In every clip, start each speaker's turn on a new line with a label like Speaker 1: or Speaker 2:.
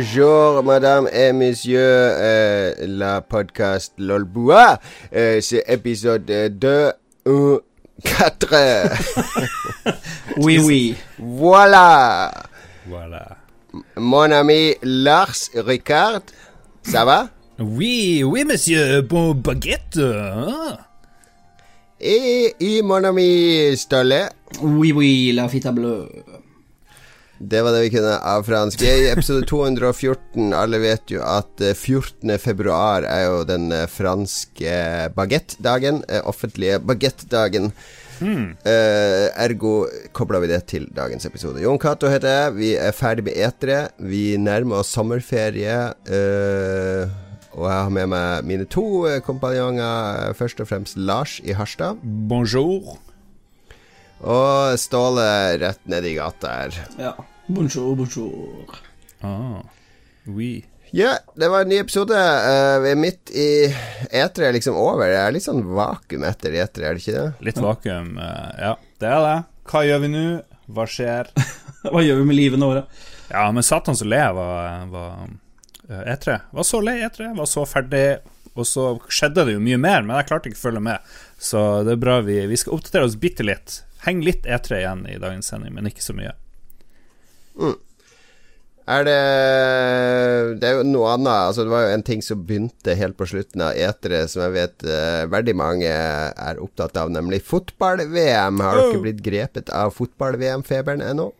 Speaker 1: Bonjour, madame et monsieur, euh, la podcast Lolbois. Euh, c'est épisode 2 ou 4.
Speaker 2: Oui, oui.
Speaker 1: voilà.
Speaker 3: Voilà.
Speaker 1: Mon ami Lars Ricard, ça va?
Speaker 3: Oui, oui, monsieur. Bon baguette. hein?
Speaker 1: et, et mon ami Ståle.
Speaker 2: Oui, oui, la fitta blø.
Speaker 1: Det var det vi kunne av fransk. I episode 214, alle vet jo at eh, 14. februar er jo den eh, franske bagettdagen. eh, Offentlige bagettdagen. Eh, ergo kobler vi det til dagens episode. Jon Cato heter jeg. Vi er ferdig med etere. Vi nærmer oss sommerferie. eh, og jeg har med meg mine to eh, kompanjonger. Først og fremst Lars i Harstad.
Speaker 3: Bonjour.
Speaker 1: Og Ståle rett nedi gata her.
Speaker 2: Ja. Bonjour, bonjour.
Speaker 3: Ah, oui.
Speaker 1: Ja, det var en ny episode. Uh, vi er midt i etere er liksom over. Det er litt sånn vakuum etter etere, er det ikke det?
Speaker 3: Litt vakuum. uh, ja, det er det. Hva gjør vi nå? Hva skjer?
Speaker 2: Hva gjør vi med livene våre?
Speaker 3: Ja, men satan så lei jeg var, var eh, E3. Var så lei E3, var så ferdig. Og så skjedde det jo mye mer, men jeg klarte ikke å følge med. Så det er bra vi, vi skal oppdatere oss bitte litt. Heng litt E3 igjen i dagens sending, men ikke så mye.
Speaker 1: Er det Det er jo noe annet. Altså, det var jo en ting som begynte helt på slutten av etere, som jeg vet uh, veldig mange er opptatt av, nemlig fotball-VM. Har dere blitt grepet av fotball-VM-feberen ennå?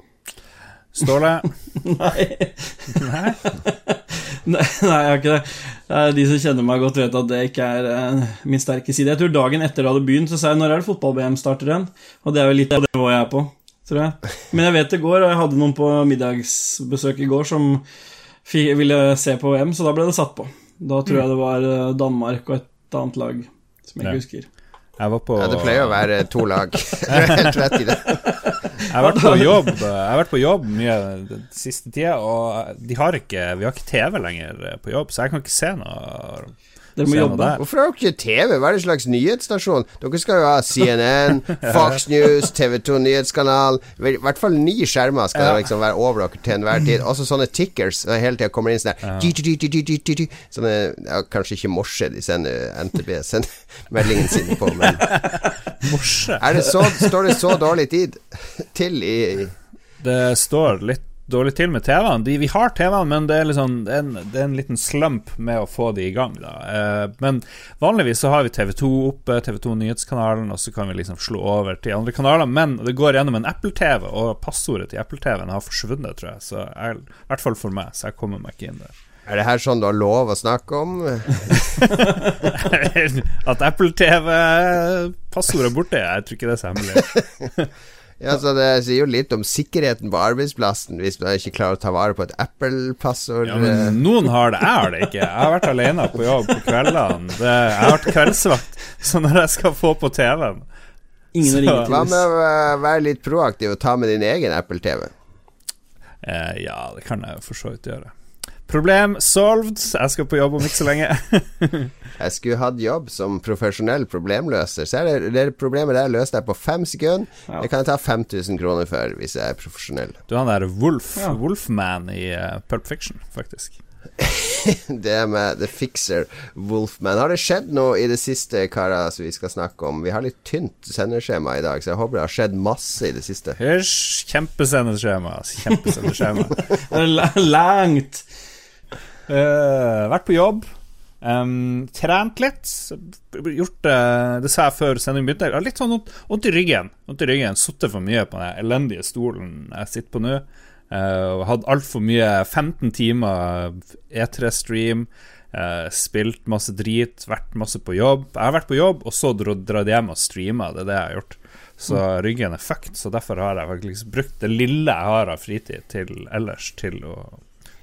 Speaker 3: Ståle?
Speaker 2: Nei?
Speaker 3: Nei,
Speaker 2: nei, jeg har ikke det. Eh, De som kjenner meg godt, vet at det ikke er eh, min sterke side. Jeg tror dagen etter det hadde begynt, så sa jeg når er det fotball-VM starter igjen? Og det er jo litt av det nivået jeg er på, tror jeg. Men jeg vet det går, og jeg hadde noen på middagsbesøk i går som ville se på VM, så da ble det satt på. Da tror jeg det var eh, Danmark og et annet lag som jeg ikke husker.
Speaker 3: På
Speaker 1: Ja, det pleier å være to lag. Du er helt rett i det.
Speaker 3: Jeg har vært på jobb vært på jobb mye den siste tida, og de har ikke, vi har ikke TV lenger på jobb, så jeg kan ikke se noe.
Speaker 2: Dere må
Speaker 3: Se
Speaker 2: jobbe.
Speaker 1: Hvorfor har dere ikke TV? Hva er det slags nyhetsstasjon? Dere skal jo ha CNN, Fox News, TV2 Nyhetskanal I hvert fall ni skjermer skal
Speaker 3: Ja.
Speaker 1: liksom være over dere til enhver tid. Også sånne tickers som hele tida kommer inn sånn der. Sånne ja, Kanskje ikke morse de sender NTB sender meldingen sin på, men
Speaker 3: Morse.
Speaker 1: er det så, står det så dårlig tid til i
Speaker 3: Det står litt dårlig til med TV-ene. Vi har TV-ene, men det er, liksom, det, er en, det er en liten slump med å få de i gang. Eh, men vanligvis så har vi TV2 oppe, TV2 Nyhetskanalen, og så kan vi liksom slå over til andre kanaler. Men det går gjennom en Apple-TV, og passordet til Apple-TV-en har forsvunnet, tror jeg. Så jeg, I hvert fall for meg, så jeg kommer meg ikke inn der.
Speaker 1: Er det her sånn du har lov å snakke om?
Speaker 3: At Apple-TV-passordet er borte, jeg tror ikke det er så hemmelig.
Speaker 1: Ja, så Det sier jo litt om sikkerheten på arbeidsplassen hvis du ikke klarer å ta vare på et Apple-passord.
Speaker 3: Ja, men noen har det, jeg har det ikke. Jeg har vært alene på jobb på kveldene. Det, jeg har vært kveldsvakt, så når jeg skal få på TV-en
Speaker 2: Ingen
Speaker 3: ringer
Speaker 2: til
Speaker 1: Hva med å uh, være litt proaktiv og ta med din egen Apple-TV?
Speaker 3: eh, Ja, det kan jeg for så vidt gjøre. Problem solved. Jeg skal på jobb om ikke så lenge.
Speaker 1: Jeg skulle hatt jobb som profesjonell problemløser. Så det, det problemet der løste jeg på fem sekunder.
Speaker 2: Ja.
Speaker 1: Det kan jeg ta 5000 kroner for hvis jeg er profesjonell.
Speaker 3: Du er han der Wolf,
Speaker 2: Ja.
Speaker 3: Wolfman i uh, Pulp Fiction, faktisk.
Speaker 1: Det med The Fixer Wolfman. Har det skjedd noe i det siste, karer, som vi skal snakke om? Vi har litt tynt sendeskjema i dag, så jeg håper det har skjedd masse i det siste.
Speaker 3: Hysj, kjempesendeskjema. Kjempesendeskjema.
Speaker 2: Langt.
Speaker 3: Eh, vært på jobb. Um, trent litt. Gjort det Det sa jeg før sending begynte. Jeg har litt sånn vondt i ryggen. Vondt i ryggen Sittet for mye på den elendige stolen jeg sitter på nå. Uh, og hadde altfor mye 15 timer E3-stream. Uh, spilt masse drit, vært masse på jobb. Jeg har vært på jobb, og så dratt hjem og streama. Det er det jeg har gjort. Så ryggen er fucked. Så derfor har jeg faktisk brukt det lille jeg har av fritid til ellers til å,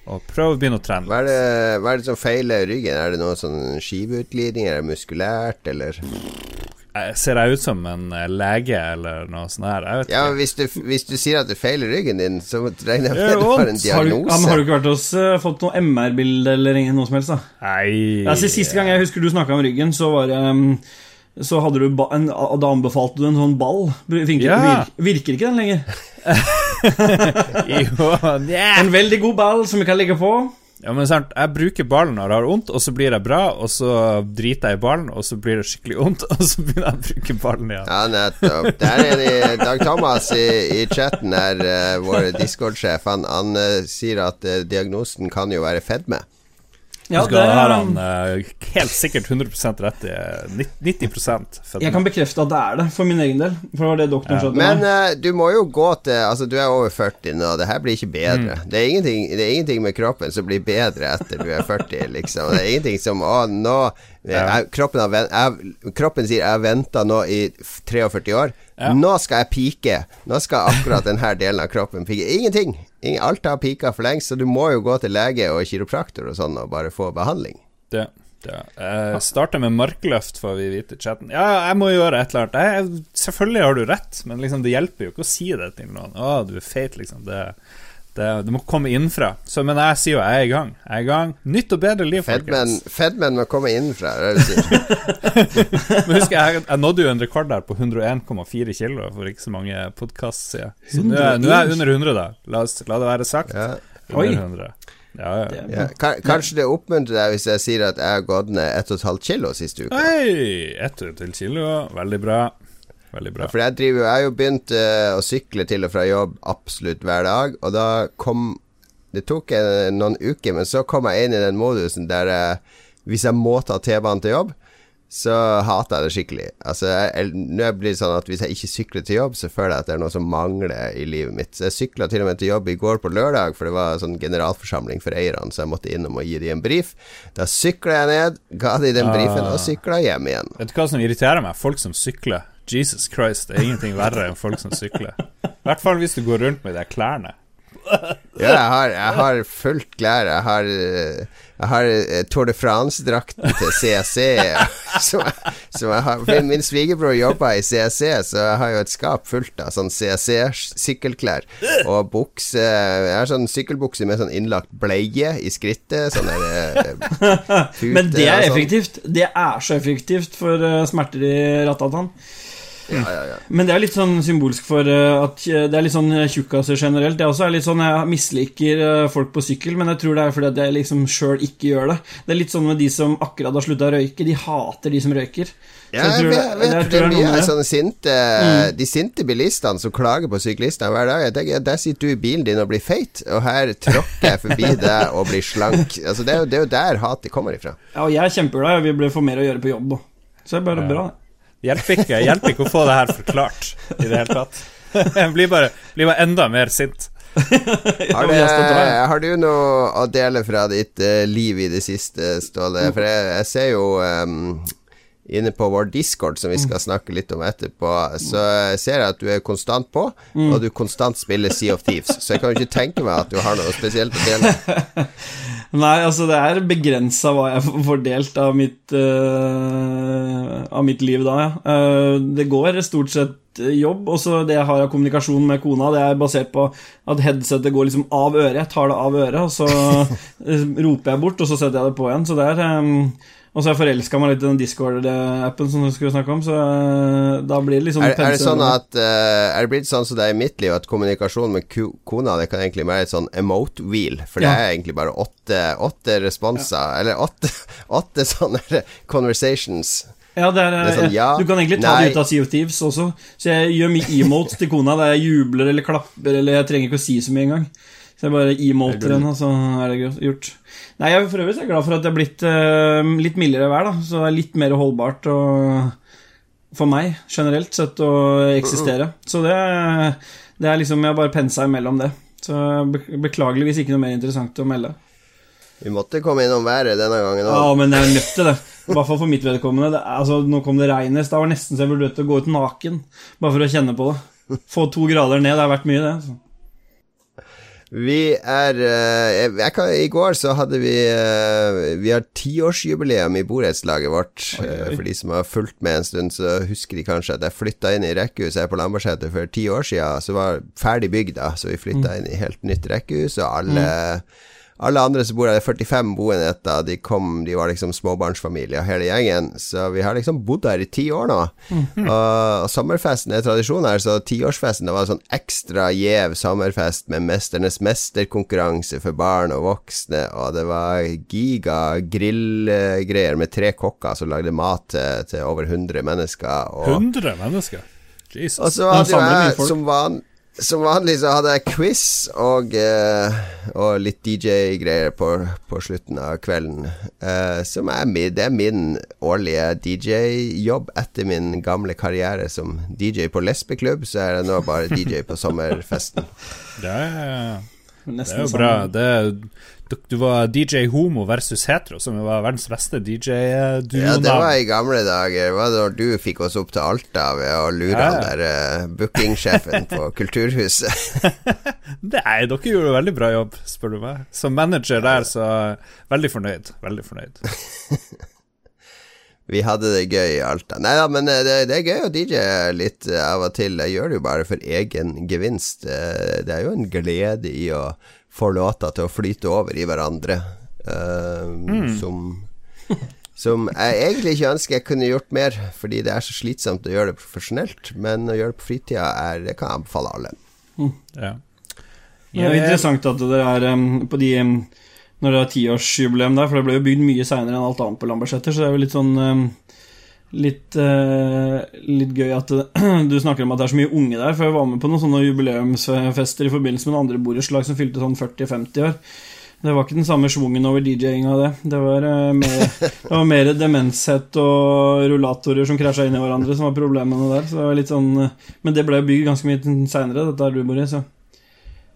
Speaker 3: å prøv å begynne å trene.
Speaker 1: Hva er, det, hva er det som feiler ryggen? Er det noe sånn skiveutglidning? Er det muskulært, eller
Speaker 3: Eh, Ser jeg ut som en eh, lege eller noe sånt her? Jeg vet
Speaker 1: Ja,
Speaker 3: ikke.
Speaker 1: hvis du, hvis du sier at det feiler ryggen din, så regner jeg
Speaker 3: Det
Speaker 1: med du har en
Speaker 3: diagnose.
Speaker 2: Har du, ja, har du ikke vært hos uh, fått noe MR-bilde eller noe som helst? da?
Speaker 3: Nei
Speaker 2: Altså, siste gang jeg husker du snakka om ryggen, så var det um, Så hadde du ba en, Da anbefalte du en sånn ball. Virker,
Speaker 3: Ja.
Speaker 2: virker ikke den lenger?
Speaker 3: Jo, yeah.
Speaker 2: En veldig god ball som vi kan ligge på.
Speaker 3: Ja, men sant, Jeg bruker ballen når jeg har vondt, og så blir jeg bra, og så driter jeg i ballen, og så blir det skikkelig vondt, og så begynner jeg å bruke ballen igjen.
Speaker 1: Ja, nettopp. Der er det Dag Thomas i, i chatten der, uh, vår Discord-sjef, han, han uh, sier at uh, diagnosen kan jo være fedme.
Speaker 3: Ja, det har han uh, helt sikkert 100 rett i. 90 fedme.
Speaker 2: Jeg kan bekrefte at det er det, for min egen del. For det var det doktoren
Speaker 1: ja. Men uh, du må jo gå til Altså, du er over 40 nå, det her blir ikke bedre. Mm. Det, er det, er ingenting, med kroppen som blir bedre etter du er 40, liksom. Det er ingenting som Å, nå jeg, kroppen, har, jeg, kroppen, sier 'jeg har venta nå i 43 år'. Ja. Nå skal jeg pike. Nå skal akkurat denne delen av kroppen pike. Ingenting. Alt har pika for lengst, så du må jo gå til lege og kiropraktor og sånn og bare få behandling.
Speaker 3: Det, det. Jeg starter med markløft, får vi vite i chatten. Ja, jeg må gjøre et eller annet. Jeg, selvfølgelig har du rett, men liksom, det hjelper jo ikke å si det til noen. Å, du er feit, liksom. Det det, det, må komme innenfra. Så, men jeg sier jo jeg er i gang. Jeg er i gang. Nytt og bedre liv,
Speaker 1: folkens. Fedmen må komme innenfra, er det du sier.
Speaker 3: men husk, jeg, jeg, nådde jo en rekord der på 101,4 kilo for ikke så mange podkast siden. Så nå er, nå er, jeg under 100, da. La, oss, la det være sagt. Ja. Under 100.
Speaker 1: Ja, ja. ja. Kanskje det oppmuntrer deg hvis jeg sier at jeg har gått ned 1,5 kilo siste uke.
Speaker 3: Hei! 1,5 kilo, veldig bra. Veldig bra.
Speaker 1: For jeg, driver, jeg har jo begynt uh, å sykle til og fra jobb absolutt hver dag, og da kom Det tok en, noen uker, men så kom jeg inn i den modusen der uh, hvis jeg må ta T-banen til jobb, så hater jeg det skikkelig. Altså, Nå blir det sånn at hvis jeg ikke sykler til jobb, så føler jeg at det er noe som mangler i livet mitt. Så jeg sykla til og med til jobb i går på lørdag, for det var sånn generalforsamling for eierne, så jeg måtte innom og gi dem en brief. Da sykla jeg ned, ga de den brifen, og sykla hjem igjen.
Speaker 3: Vet du hva som irriterer meg? Folk som sykler. Jesus Christ, det er ingenting verre enn folk som sykler. I hvert fall hvis du går rundt med de klærne.
Speaker 1: ja, jeg har, jeg har fullt klær. Jeg har, jeg har eh, Tour de France-drakten til CSC. som, som jeg har, min svigerbror jobber i CSC, så jeg har jo et skap fullt av sånn CSC-sykkelklær. Og bukse Jeg har sånn sykkelbukse med sånn innlagt bleie i skrittet. Sånn der,
Speaker 2: pute, Men det er sånn. effektivt. Det er så effektivt for uh, smerter i ratatan.
Speaker 1: Ja, ja, ja.
Speaker 2: Men det er litt sånn symbolsk for uh, at uh, det er litt sånn eh, tjukkaser generelt. Det også er litt sånn Jeg misliker folk på sykkel, men jeg tror det er fordi at jeg liksom sjøl ikke gjør det. Det er litt sånn med de som akkurat har slutta å røyke. De hater de som røyker.
Speaker 1: Ja, jeg, tror, jeg vet, tror det er mye sånne sinte mm. De sinte bilistene som klager på syklistene hver dag. Jeg tenker, Der sitter du i bilen din og blir feit, og her tråkker jeg forbi deg og blir slank. Altså, det, er jo, det er jo der hatet kommer ifra.
Speaker 2: Ja, og jeg er kjempeglad. Vi bør få mer å gjøre på jobb, Så det er bare bra, det.
Speaker 3: Hjelper ikke, hjelper ikke å få det her forklart i det hele tatt. Jeg blir bare, blir bare enda mer sint.
Speaker 1: har, du, har, du noe å dele fra ditt uh, liv i det siste, Ståle? For jeg, jeg ser jo um, inne på vår Discord, som vi skal snakke litt om etterpå, så jeg ser jeg at du er konstant på, mm. og du konstant spiller Sea of Thieves. Så jeg kan jo ikke tenke meg at du har noe spesielt å dele.
Speaker 2: Nei, altså det er begrensa hva jeg får delt av mitt, uh, av mitt liv da, ja. Uh, det går stort sett jobb, og så det jeg har av kommunikasjon med kona, det er basert på at headsetet går liksom av øret. Jeg tar det av øret, og så roper jeg bort, og så setter jeg det på igjen. Så det er um, og så har jeg forelska meg litt i den Discord-appen som du skulle snakke om, så uh, da blir det litt sånn
Speaker 1: Er, er det sånn at uh, Er det blitt sånn som det er i mitt liv, at kommunikasjon med kona det kan egentlig være et sånn emote-wheel? For ja. det er egentlig bare åtte, åtte responser, ja. eller åtte, åtte sånne conversations.
Speaker 2: Ja, det er, det er sånn, ja, du kan egentlig ta nei. det ut av Sea of Thieves også. Så jeg gjør mye emotes til kona der jeg jubler eller klapper, eller jeg trenger ikke å si så mye engang. Så jeg bare emoter henne, og så er det gjort. Nei, jeg er for øvrig glad for at det er blitt uh, litt mildere vær, da. Så det er litt mer holdbart og, for meg generelt sett å eksistere. Så det, det er liksom Jeg bare pensa imellom det. Så beklageligvis ikke noe mer interessant å melde.
Speaker 1: Vi måtte komme innom været denne gangen òg.
Speaker 2: Ja, men jeg er nødt til det. I hvert fall for mitt vedkommende. Det, altså, nå kom det regnes. Det var nesten så jeg vurderte å gå ut naken. Bare for å kjenne på det. Få to grader ned. Det har vært mye, det. Altså.
Speaker 1: Vi er uh, kan, I går så hadde vi uh, Vi har tiårsjubileum i borettslaget vårt. Oi, oi. Uh, for de som har fulgt med en stund, så husker de kanskje at jeg flytta inn i rekkehuset her på Lambertseter for ti år siden. Så var ferdig bygd, da, så vi flytta mm. inn i helt nytt rekkehus, og alle mm. Alle andre som bor her, det er 45 boenheter. De kom, de var liksom småbarnsfamilier, hele gjengen. Så vi har liksom bodd her i ti år nå. og, og, sommerfesten er tradisjon her, så tiårsfesten det var en sånn ekstra gjev sommerfest med Mesternes mesterkonkurranse for barn og voksne, og det var giga grillgreier med tre kokker som lagde mat til, til over 100 mennesker.
Speaker 3: Og, 100 mennesker? Jesus.
Speaker 1: Og så hadde jeg, som van, som vanlig så hadde jeg quiz og, uh, og litt DJ-greier på, på, slutten av kvelden. Uh, som er, det er min årlige DJ-jobb etter min gamle karriere som DJ på lesbeklubb. Så er jeg nå bare DJ på sommerfesten.
Speaker 3: Det er, det er jo bra. Det du var DJ Homo versus Hetero, som var verdens beste DJ-duo.
Speaker 1: Ja, det var i gamle dager. Det var da du fikk oss opp til Alta ved å lure ja. han der uh, bookingsjefen på Kulturhuset.
Speaker 3: Nei, dere gjorde veldig bra jobb, spør du meg. Som manager der, så veldig fornøyd. Veldig fornøyd.
Speaker 1: Vi hadde det gøy i Alta. Nei da, men eh, det, det, er gøy å DJ litt eh, av og til. Jeg gjør det jo bare for egen gevinst. Det er jo en glede i å få låta til å flyte over i hverandre. Uh, mm. Som Som jeg egentlig ikke ønsker jeg kunne gjort mer, fordi det er så slitsomt å gjøre det profesjonelt. Men å gjøre det på fritida, er, det kan jeg anbefale alle.
Speaker 2: Mm. Ja. Det er interessant at det er um, på de um, Når det er tiårsjubileum der, for det ble jo bygd mye seinere enn alt annet på Lambertseter, så det er jo litt sånn um, litt, uh, litt gøy at du snakker om at det er så mye unge der. For jeg var med på noen sånne jubileumsfester i forbindelse med noen andre borettslag som fylte sånn 40-50 år. Det var ikke den samme schwungen over DJ-inga, det. Det var, uh, mer, det var mer demenshet og rullatorer som krasja inn i hverandre som var problemene der. Så det var litt sånn, men det ble bygd ganske mye seinere, dette er du bor i.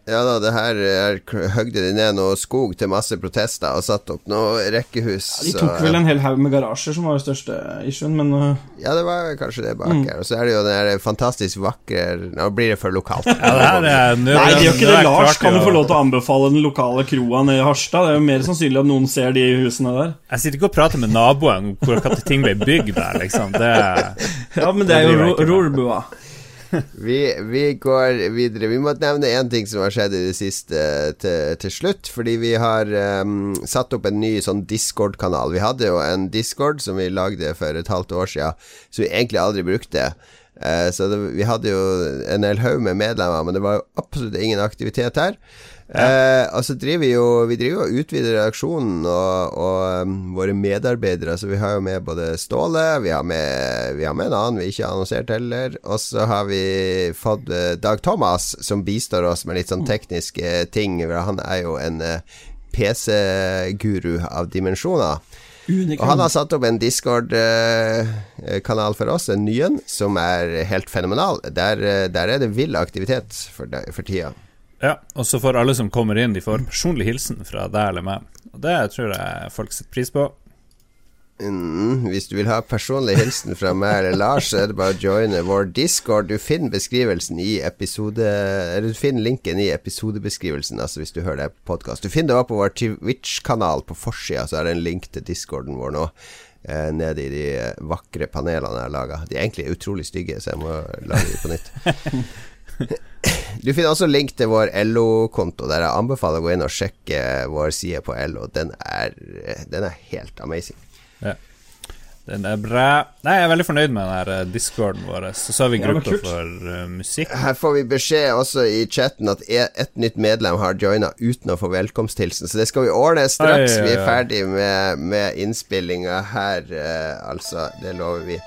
Speaker 1: ja da, det her er, høgde de ned noe skog til masse protester og satte opp noe rekkehus.
Speaker 2: Ja, de tok så, vel en hel haug med garasjer, som var det største issuen, men uh...
Speaker 1: Ja, det var kanskje det bak mm. her. Og så er det jo den der fantastisk vakre Nå blir det for lokalt.
Speaker 3: ja, det her er
Speaker 2: Nei, det gjør ikke det. Lars kan jo få lov til å anbefale den lokale kroa nede i Harstad. Det er jo mer sannsynlig at noen ser de husene der.
Speaker 3: Jeg sitter ikke og prater med naboen om hvor ting ble bygd der, liksom. Det,
Speaker 2: ja, men det er jo Rorbua
Speaker 1: vi, vi, går videre. Vi må nevne én ting som har skjedd i det siste til, til slutt. Fordi vi har um, satt opp en ny sånn Discord-kanal. Vi hadde jo en Discord som vi lagde for et halvt år siden, som vi egentlig aldri brukte. Uh, så det, vi hadde jo en hel haug med medlemmer, men det var jo absolutt ingen aktivitet her. Ja. Eh, altså driver vi jo Vi driver og utvider redaksjonen og, og um, våre medarbeidere. Så vi har jo med både Ståle, vi har med, vi har med en annen vi ikke har annonsert heller. Og så har vi fått uh, Dag Thomas, som bistår oss med litt sånn tekniske ting. Han er jo en uh, eh, PC-guru av dimensjoner. Og han har satt opp en Discord-kanal for oss, en ny en, som er helt fenomenal. Der, der er det vill aktivitet for, for tida.
Speaker 3: Ja, og så får alle som kommer inn, de får personlig hilsen fra deg eller meg. Og det tror jeg folk setter pris på.
Speaker 1: Mm, hvis du vil ha personlig hilsen fra meg eller Lars, så er det bare å joine vår discord. Du finner beskrivelsen i episode Eller du finner linken i episodebeskrivelsen, altså hvis du hører det på podkast. Du finner det også på vår Twitch-kanal på forsida, så er det en link til discorden vår nå. Eh, nede i de vakre panelene jeg har laga. De er egentlig utrolig stygge, så jeg må lage de på nytt. Du finner også link til vår LO-konto, der jeg anbefaler å gå inn og sjekke vår side på LO. Den er, den er helt amazing. Ja.
Speaker 3: Den er bra. Nei, jeg er veldig fornøyd med den her eh, discorden vår. Så så har vi gruppa ja, for uh, musikk.
Speaker 1: Her får vi beskjed også i chatten at e- et nytt medlem har joina uten å få velkomsthilsen, så det skal vi ordne straks vi er ferdig med, med innspillinga her, uh, altså. Det lover vi.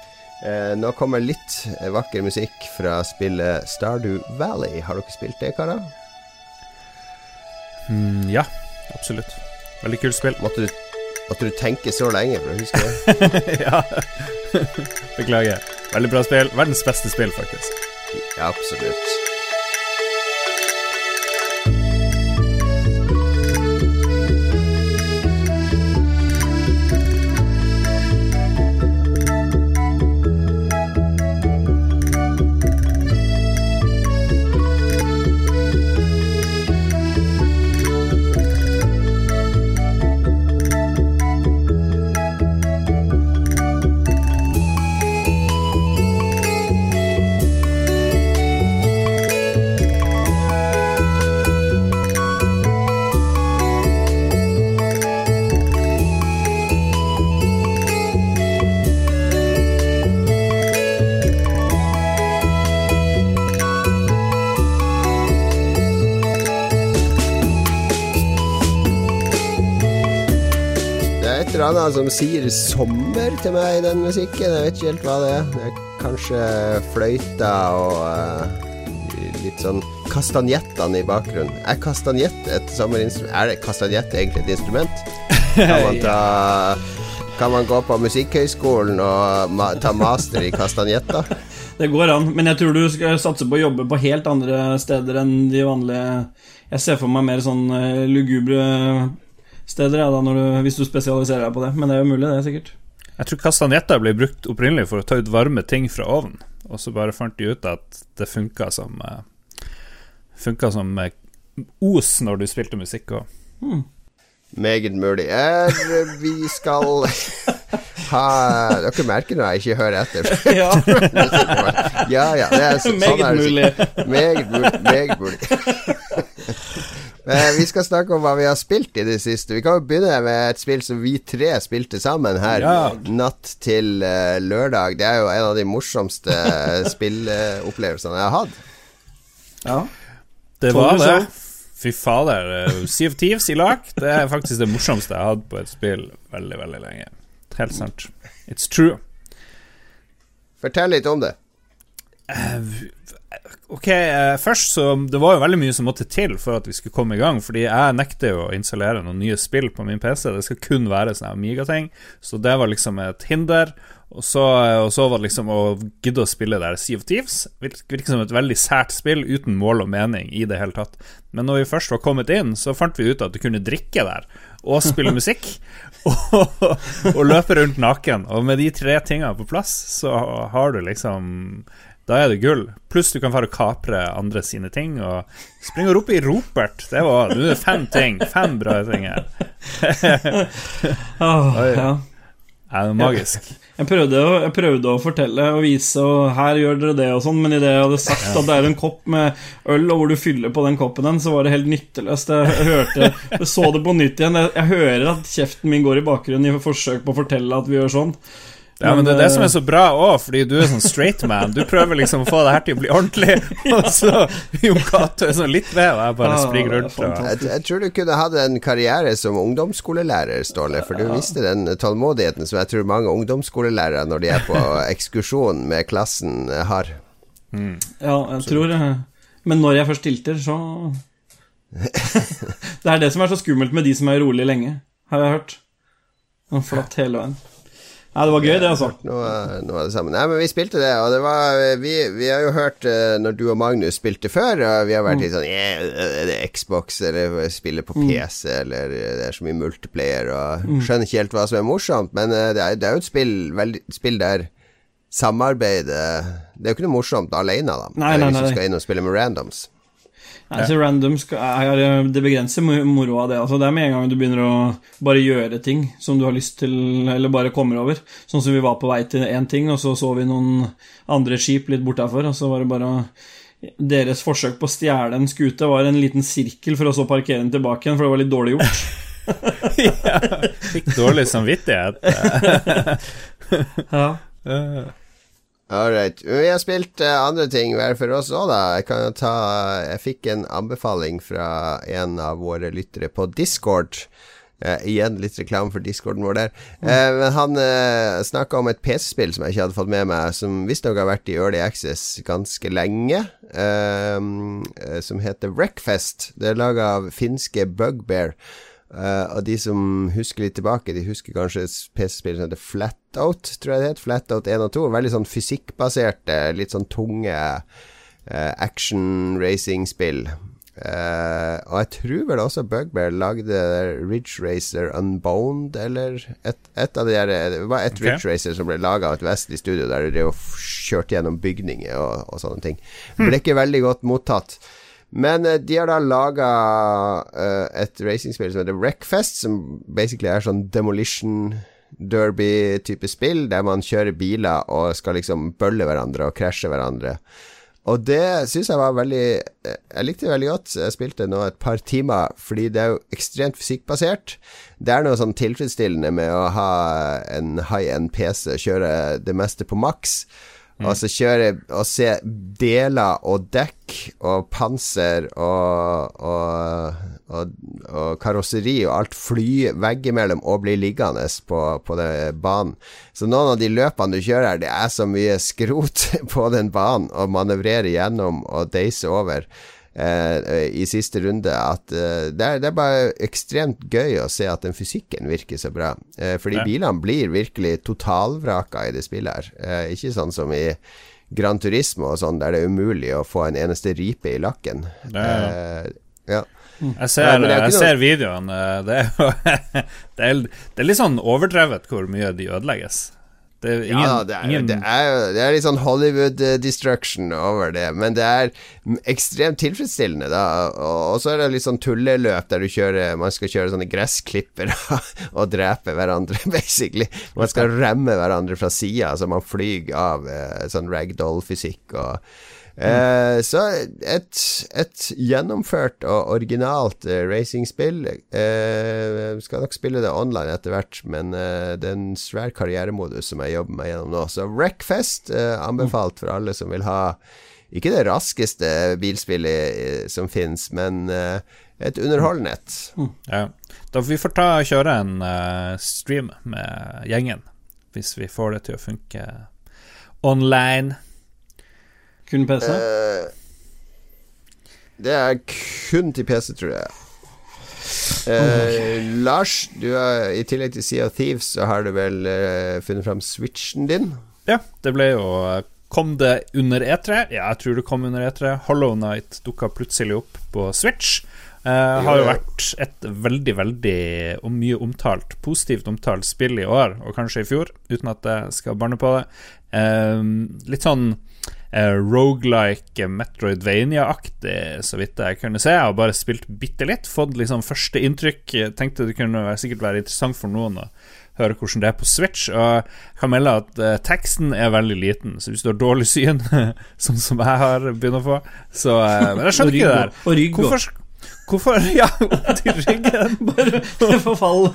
Speaker 1: Eh, nå kommer litt vakker musikk fra spillet Stardew Valley. Har dere spilt det, karer?
Speaker 3: Mm, ja, absolutt. Veldig kult spill.
Speaker 1: Måtte du, måtte du tenke så lenge for å huske det?
Speaker 3: ja. Beklager. Veldig bra spill. Verdens beste spill, faktisk.
Speaker 1: Ja, absolutt. Som sier sommer til meg i den musikken. Jeg vet ikke helt hva det er. Det er kanskje fløyta og uh, litt sånn kastanjettene i bakgrunnen. Er kastanjett et sommerinstrument? Er det kastanjett egentlig et instrument? Kan man ta Kan man gå på Musikkhøgskolen og ma ta master i kastanjetter?
Speaker 2: Det går an, men jeg tror du skal satse på å jobbe på helt andre steder enn de vanlige Jeg ser for meg mer sånn uh, lugubre steder, ja, da, du, hvis du spesialiserer deg på det. Men det er jo mulig, det, er sikkert.
Speaker 3: Jeg tror kastanjetter ble brukt opprinnelig for å ta ut varme ting fra ovnen, og så bare fant de ut at det funka som uh, Funka som uh, os når du spilte musikk òg.
Speaker 1: Hmm. Meget mulig. Er, vi skal ha Dere merker når jeg ikke hører etter.
Speaker 2: ja.
Speaker 1: ja, ja. Det er,
Speaker 2: så, meget sånn mulig.
Speaker 1: Meget mulig. Meget mulig. Eh, vi skal snakke om hva vi har spilt i det siste. Vi kan jo begynne med et spill som vi tre spilte sammen her ja. natt til uh, lørdag. Det er jo en av de morsomste spillopplevelsene jeg har hatt.
Speaker 2: Ja.
Speaker 3: Det var det. Fy fader. Sea of Thieves i lag, det er faktisk det morsomste jeg har hatt på et spill veldig, veldig lenge. Helt sant. It's true.
Speaker 1: Fortell litt om det.
Speaker 3: Uh, Ok, eh, først så Det var jo veldig mye som måtte til for at vi skulle komme i gang. Fordi jeg nekter jo å installere noen nye spill på min PC. Det skal kun være sånne Amiga-ting. Så det var liksom et hinder. Og så, og så, var det liksom å gidde å spille der Sea of Thieves. Virker som et veldig sært spill uten mål og mening i det hele tatt. Men når vi først var kommet inn, så fant vi ut at du kunne drikke der. Og spille musikk. og, og løpe rundt naken. Og med de tre tingene på plass, så har du liksom da er det gull. Pluss du kan få kapre andre sine ting. Og springe opp i ropert. Det var det er fem ting. Fem bra ting her.
Speaker 2: oh, ja.
Speaker 3: Det er magisk.
Speaker 2: Jeg prøvde, å, jeg prøvde, å, fortelle og vise, og her gjør dere det og sånn, men idet jeg hadde sagt at det er en kopp med øl, og hvor du fyller på den koppen den, så var det helt nytteløst. Jeg hørte Jeg så det på nytt igjen. Jeg, jeg hører at kjeften min går i bakgrunnen i forsøk på å fortelle at vi gjør sånn.
Speaker 3: Ja, men det er det som er så bra òg, fordi du er sånn straight man. Du prøver liksom å få det her til å bli ordentlig, og så Jon Cato er sånn litt ved, og jeg bare ah, springer rundt.
Speaker 1: Jeg, jeg, tror du kunne hatt en karriere som ungdomsskolelærer, Ståle, for du visste den tålmodigheten som jeg tror mange ungdomsskolelærere, når de er på ekskursjon med klassen, har.
Speaker 2: Mm. Ja, jeg tror det. Men når jeg først tilter, så Det er det som er så skummelt med de som er rolig lenge, har jeg hørt. Flatt hele veien. Ja, det var gøy, det, altså.
Speaker 1: Noe, noe det. Nei, men vi spilte det, og det var Vi, vi har jo hørt uh, når du og Magnus spilte før, og vi har vært mm. litt sånn yeah, Er det Xbox, eller spiller på PC, mm. eller det er så mye multiplayer, og mm. skjønner ikke helt hva som er morsomt, men uh, det, er, det, er, jo et spill, veldig, spill der samarbeidet Det er jo ikke noe morsomt alene, da.
Speaker 2: Nei, nei, nei.
Speaker 1: Hvis du skal inn og spille med randoms.
Speaker 2: Nei, så random skal, Det begrenser moroa, det. Altså, det er med en gang du begynner å bare gjøre ting som du har lyst til, eller bare kommer over. Sånn som vi var på vei til én ting, og så så vi noen andre skip litt bortafor, og så var det bare Deres forsøk på å stjele en skute var en liten sirkel for å så parkere den tilbake igjen, for det var litt dårlig gjort.
Speaker 3: ja, fikk dårlig samvittighet.
Speaker 2: ja.
Speaker 1: Alright. Vi har spilt uh, andre ting hver for oss òg, da. Jeg kan jo ta Jeg fikk en anbefaling fra en av våre lyttere på Discord. Uh, igjen litt reklame for discorden vår der. Uh, men han uh, snakka om et PC-spill som jeg ikke hadde fått med meg, som visstnok har vært i Early Access ganske lenge. som heter Wreckfest. Det er laga av finske Bugbear. Uh, og de som husker litt tilbake, de husker kanskje PC-spill som heter Flatout, tror jeg det het. Flatout 1 og 2. Veldig sånn fysikkbaserte, litt sånn tunge uh, action-racing-spill. Uh, og jeg tror vel også Bugbear lagde Ridge Racer Unbound, eller et, et av de der Det var et okay. Ridge Racer som ble laga av et vestlig studio der de kjørte gjennom bygninger og, og sånne ting. Det Ble ikke veldig godt mottatt. Men uh, de har da laga eh, et racingspill som heter Wreckfest, som basically er sånn demolition derby-type spill, der man kjører biler og skal liksom bølle hverandre og krasje hverandre. Og det syns jeg var veldig eh, Jeg likte det veldig godt. Jeg spilte nå et par timer, fordi det er jo ekstremt fysikkbasert. Det er noe sånn tilfredsstillende med å ha en high end PC, kjøre det meste på maks Og så kjøre og se deler og dekk og panser og, og, og, og karosseri og alt fly veggimellom og bli liggende på, på banen. Så noen av de løpene du kjører her, det er så mye skrot på den banen å manøvrere gjennom og deise over. Eh, i siste runde at eh, det, er, det, er, bare ekstremt gøy å se at den fysikken virker så bra. Eh, fordi ja. bilene blir virkelig totalvraka i det spillet her. Eh, ikke sånn som i Gran Turismo og sånn, der det er umulig å få en eneste ripe i lakken.
Speaker 3: Ja, ja. Eh, ja. Jeg ser, jeg ser videoen. Eh, det er, det, er, det er litt sånn overdrevet hvor mye de ødelegges.
Speaker 1: Det er, ingen, ja, det er, ingen... det, er, det er, litt sånn Hollywood-destruction over det, men det er ekstremt tilfredsstillende, da. Og, så er det litt sånn tulleløp der du kjører Man skal kjøre sånne gressklipper og drepe hverandre, basically. Man skal remme hverandre fra sida, så man flyr av eh, sånn ragdoll-fysikk og Eh, så et, et, gjennomført og originalt eh, racingspill. Eh, skal nok spille det online etter hvert, men det er en svær karrieremodus som jeg jobber meg gjennom nå. Så Wreckfest eh, anbefalt for alle som vil ha ikke det raskeste bilspillet som fins, men et underholdende et.
Speaker 3: Mm. Ja. Da får vi får ta kjøre en stream med gjengen, hvis vi får det til å funke online.
Speaker 2: Kun PC? Uh,
Speaker 1: det er kun til PC, tror jeg. Uh, Lars, du er, i tillegg til Sea of Thieves, så har du vel uh, funnet fram switchen din?
Speaker 3: Ja, det ble jo Kom det under E3? Ja, jeg tror det kom under E3. Hollow Night dukka plutselig opp på Switch. Uh, har jo vært et veldig, veldig og mye omtalt, positivt omtalt spill i år, og kanskje i fjor, uten at jeg skal barne på det. Uh, litt sånn uh, rogelike Metroidvania-aktig, så vidt jeg kunne se. Jeg har bare spilt bitte litt, fått liksom første inntrykk. Tenkte det kunne sikkert være interessant for noen å høre hvordan det er på Switch. Og jeg kan melde at uh, teksten er veldig liten, så hvis du har dårlig syn, sånn som jeg har begynt å få, så uh, Men jeg skjønner ikke det der.
Speaker 2: Og rygg
Speaker 3: Hvorfor, Hvorfor Ja, opp til ryggen.
Speaker 2: Bare forfall.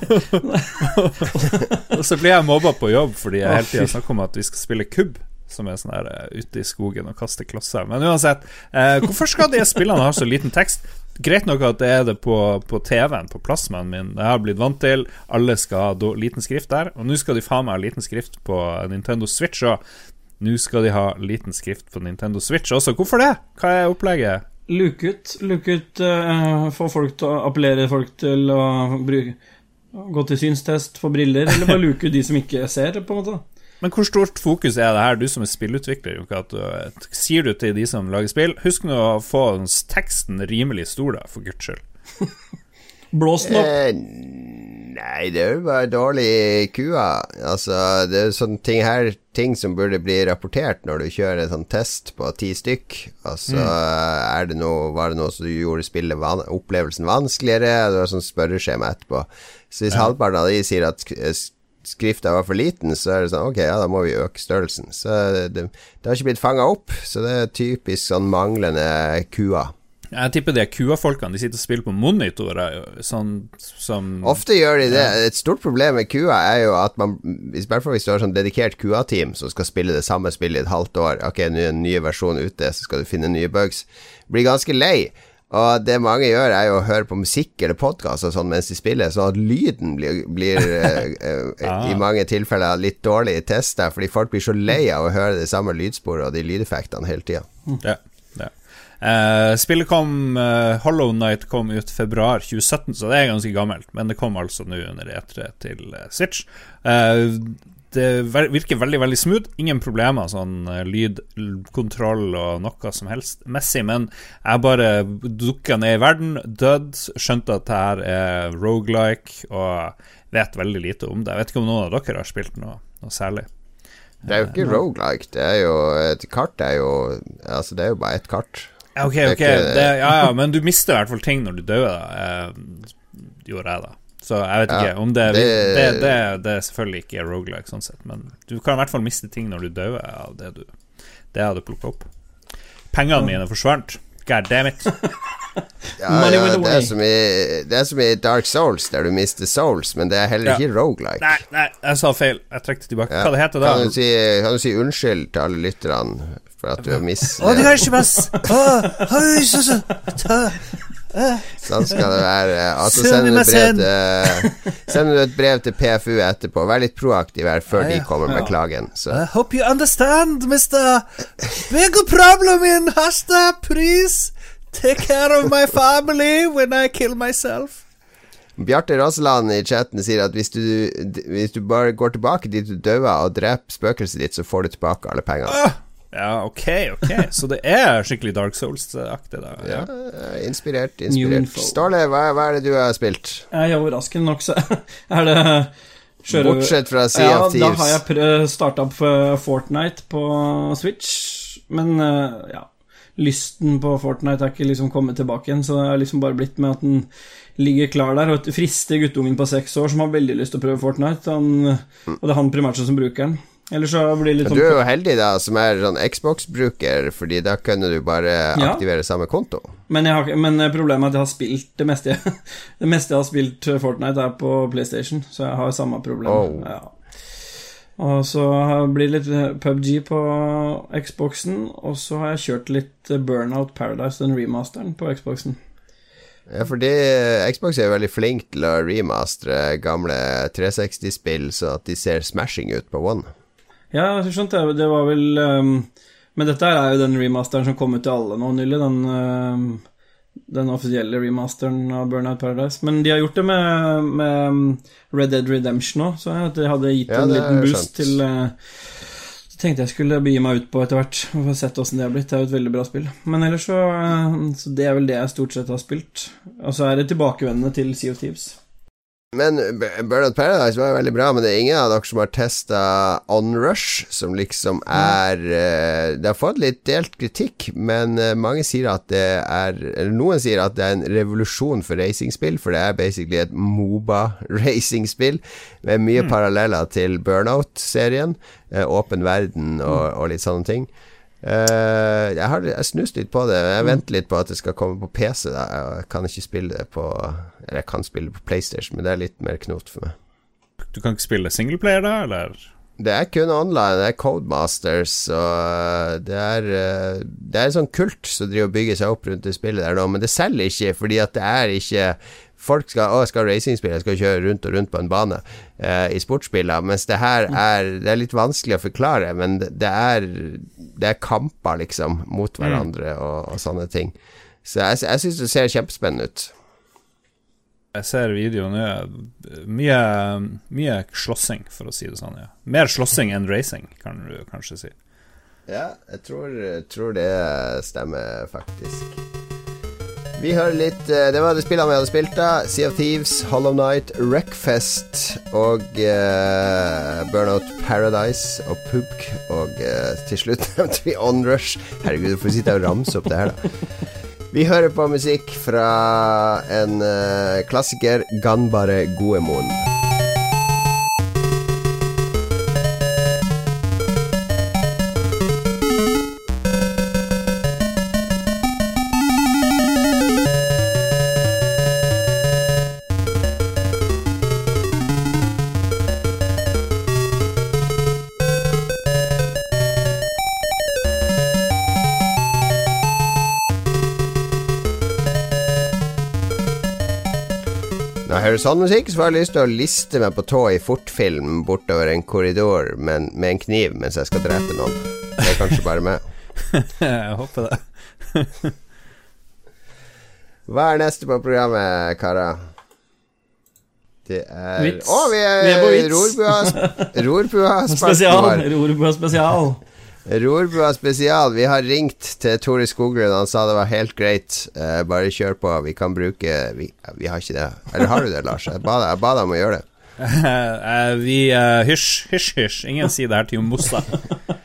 Speaker 3: og så blir jeg mobba på jobb fordi jeg hele tida snakker om at vi skal spille kubb som er sånn her uh, ute i skogen og kaster klosser. Men uansett, uh, hvorfor skal de spillene ha så liten tekst? Greit nok at det er det på, på TV-en, på plasmaen min. Det har jeg blitt vant til. Alle skal ha liten skrift der. Og nå skal de faen meg ha liten skrift på Nintendo Switch òg. Nå skal de ha liten skrift på Nintendo Switch også. Hvorfor det? Hva er opplegget?
Speaker 2: Luke ut. Luke ut uh, Få folk til å appellere folk til å bruke Gå til synstest, få briller, eller bare luke ut de som ikke ser, på en måte.
Speaker 3: Men hvor stort fokus er det her, du som er spillutvikler? Du, sier du til de som lager spill, husk nå å få teksten rimelig stor, da, for guds skyld.
Speaker 2: Blås den opp.
Speaker 1: Eh, nei, det er jo bare dårlig kua. Altså, det er sånne ting her Ting som burde bli rapportert når du kjører en sånn test på ti stykk. Altså, mm. er det noe, var det noe som gjorde spillet van opplevelsen vanskeligere? Det var sånn spørreskjema etterpå. Så hvis ja. halvparten av de sier at skrifta var for liten, så er det sånn Ok, ja, da må vi øke størrelsen. Så det, det, har ikke blitt fanga opp, så det er typisk sånn manglende kua.
Speaker 3: Jeg tipper det kua-folkene De sitter og spiller på monitorer. Sånn som
Speaker 1: Ofte gjør de det. Et stort problem med kua er jo at man I hvert fall hvis du har sånn dedikert kua-team som skal spille det samme spillet i et halvt år Ok, nå er en ny versjon ute, så skal du finne nye bugs. Blir ganske lei. Og det mange gjør, er jo å høre på musikk eller podkast sånn mens de spiller, sånn at lyden blir, blir eh, eh, ah. i mange tilfeller litt dårlig testa, fordi folk blir så lei av å høre det samme lydsporet og de lydeffektene hele tida.
Speaker 3: Ja, ja. Uh, spillet kom uh, Hollow Night kom ut februar 2017, så det er ganske gammelt. Men det kom altså nå under E3 til Switch. Uh, det virker veldig veldig smooth. Ingen problemer sånn eh, lydkontroll og noe som helst messig. Men jeg bare dukka ned i verden, dødd, skjønte at det her er rogelike, og vet veldig lite om det. Jeg vet ikke om noen av dere har spilt noe, noe særlig.
Speaker 1: Det er jo ikke rogelike. Det er jo Et kart er jo Altså, det er jo bare ett kart.
Speaker 3: Ok, ok. Det, ja, ja, men du mister i hvert fall ting når du dør. Eh, gjorde jeg, da. Så jeg vet ikke om det, det, det, det, det er selvfølgelig ikke rogelike sånn sett, men du kan i hvert fall miste ting når du dør av det du Det jeg hadde plukka opp. Pengene mine forsvant. God damn it.
Speaker 1: Ja,
Speaker 2: Money
Speaker 1: ja, det, er som i, det er som i Dark Souls, der du mister souls, men det er heller
Speaker 3: Ja.
Speaker 1: ikke rogelike.
Speaker 3: Nei, nei, jeg sa feil. Jeg trekker det tilbake.
Speaker 1: Ja.
Speaker 3: Hva det heter da?
Speaker 1: Kan du, si, kan du si unnskyld til alle lytterne for at du har mistet
Speaker 3: Å, det er ikke best! Så, så, ta.
Speaker 1: Sånn skal det være. Altså, sender
Speaker 3: du
Speaker 1: til, send et brev til PFU etterpå. Vær litt proaktiv her før de kommer med klagen. Så.
Speaker 3: I hope you understand, mister. Big problem in Hasta, please. Take care of my family when I kill myself.
Speaker 1: Bjarte Rosseland i chatten sier at hvis du, hvis du bare går tilbake dit du døde og dreper spøkelset ditt, så får du tilbake alle pengene.
Speaker 3: Ja, ok, ok. Så det er skikkelig Dark Souls-aktig, da.
Speaker 1: Ja, eh, inspirert, inspirert. Starle, hva, hva er det du har spilt?
Speaker 2: Jeg er overraskende nok, så er det kjører...
Speaker 1: Bortsett fra Sea
Speaker 2: ja,
Speaker 1: of
Speaker 2: Da har jeg prø- starta opp Fortnite på Switch, men eh, ja Lysten på Fortnite er ikke liksom kommet tilbake igjen, så det er liksom bare blitt med at den ligger klar der. Og frister guttungen på seks år som har veldig lyst til å prøve Fortnite, han, og det er han primært som bruker den. Ellers så blir det litt sånn
Speaker 1: du er jo heldig, da, som er sånn Xbox-bruker, Fordi da kunne du bare
Speaker 2: Ja.
Speaker 1: aktivere samme konto.
Speaker 2: Men, har, men problemet er at jeg har spilt det meste jeg, Det meste jeg har spilt Fortnite, er på PlayStation, så jeg har samme problem.
Speaker 1: Oh.
Speaker 2: Ja. Og så blir det litt PubG på Xboxen, og så har jeg kjørt litt Burnout Paradise, den remasteren, på Xboxen.
Speaker 1: Ja, fordi Xbox er veldig flink til å remastre gamle 360-spill så at de ser smashing ut på One.
Speaker 2: Ja, jeg skjønte det. Det var vel um, Men dette er jo den remasteren som kom ut til alle nå nylig, den um, den offisielle remasteren av Burnout Paradise. Men de har gjort det med, med Red Dead Redemption òg, så jeg, at det hadde gitt
Speaker 1: Ja,
Speaker 2: en liten boost til uh, Så tenkte jeg skulle begi meg ut på etter hvert få sett åssen det har blitt. Det er jo et veldig bra spill. Men ellers så eh, Så det er vel det jeg stort sett har spilt. Og så er det tilbakevendende til Sea of Thieves.
Speaker 1: Men Burnout Paradise var veldig bra, men det er ingen av dere som har testa Onrush, som liksom er eh, Det har fått litt delt kritikk, men eh, mange sier at det er Eller noen sier at det er en revolusjon for racingspill, for det er basically et Moba-racingspill med mye paralleller til Burnout-serien. eh, åpen verden og, og litt sånne ting. Eh, jeg har jeg snust litt på det. Jeg venter litt på at det skal komme på PC. Da. Jeg kan ikke spille det på Eller jeg kan spille det på PlayStation, men det er litt mer knot for meg.
Speaker 3: Du kan ikke spille singleplayer, da, eller?
Speaker 1: Det er kun online. Det er Codemasters, og det er eh, Det er en sånn kult som driver og bygger seg opp rundt det spillet der nå, men det selger ikke, fordi at det er ikke Folk skal Å, jeg skal racingspille, jeg skal kjøre rundt og rundt på en bane eh, i sportsspiller, mens det her er Det er litt vanskelig å forklare, men det, det er Det er kamper, liksom, mot hverandre og, og sånne ting. Så jeg, jeg syns det ser kjempespennende ut.
Speaker 3: Jeg ser videoen nå. Mye, mye slåssing, for å si det sånn. ja Mer slåssing enn racing, kan du kanskje si.
Speaker 1: Ja, jeg tror, tror det stemmer, faktisk. Vi hører litt eh, Det var det spillene vi hadde spilt, da. Sea of Thieves, Hollow Night, Wreckfest og uh, Burnout Paradise og Pubk. Og uh, til slutt nevnte vi Onrush. Herregud, du får sitte og ramse opp det her, da. Vi hører på musikk fra en uh, klassiker, Ganbare Goemon. Sånn musikk, så får jeg lyst til å liste meg på tå i fortfilm bortover en korridor men, med en kniv mens jeg skal drepe noen. Det er kanskje bare meg.
Speaker 3: Jeg håper det.
Speaker 1: Hva er neste på programmet, karer? Det er. Å, vi er,
Speaker 2: Vi er på vits.
Speaker 1: Rorbua, Rorbua
Speaker 2: Spesial! Rorbua spesial.
Speaker 1: Rorbua spesial. Vi har ringt til Tore Skoglund. Han sa det var helt greit. Eh, bare kjør på. Vi kan bruke vi, vi har ikke det. Eller har du det, Lars? Jeg ba deg, om å gjøre det.
Speaker 3: Eh, vi eh, Hysj, hysj, hysj. Ingen sier det her til Mossa.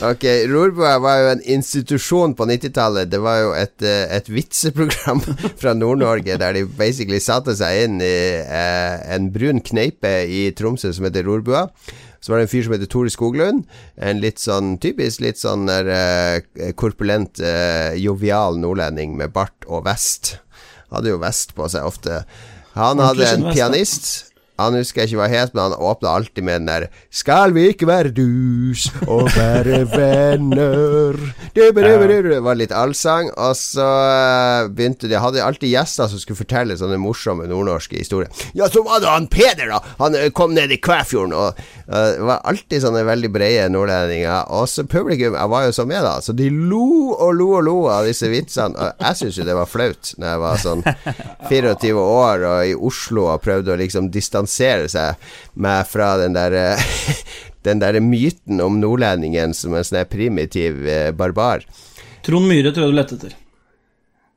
Speaker 1: Ok, Rorbua var jo en institusjon på 90-tallet. Det var jo et, eh, et vitseprogram fra Nord-Norge der de basically satte seg inn i eh, en brun kneipe i Tromsø som heter Rorbua. Så var det en fyr som heter Tore Skoglund. En litt sånn typisk litt sånn der, uh, korpulent, uh, jovial nordlending med bart og vest. Hadde jo vest på seg ofte. Han hadde en pianist. Han husker jeg ikke hva het, men han åpna alltid med den der 'Skal vi ikke være dus og være venner'? Det var litt allsang. Og så eh, begynte de Hadde alltid gjester som skulle fortelle sånne morsomme nordnorske historier. Ja, så var det han Peder, da! Han eh, kom ned i Kvæfjorden, og eh, det var alltid sånne veldig brede nordlendinger. Og så publikum Jeg var jo så med, da. Så de lo og lo og lo av disse vitsene. Og jeg syns jo det var flaut når jeg var sånn 24 år og i Oslo og prøvde å liksom distansere seg meg fra den der eh, Den der myten om nordlendingen som en sånn primitiv eh, barbar.
Speaker 2: Trond Myhre tror jeg du lette etter.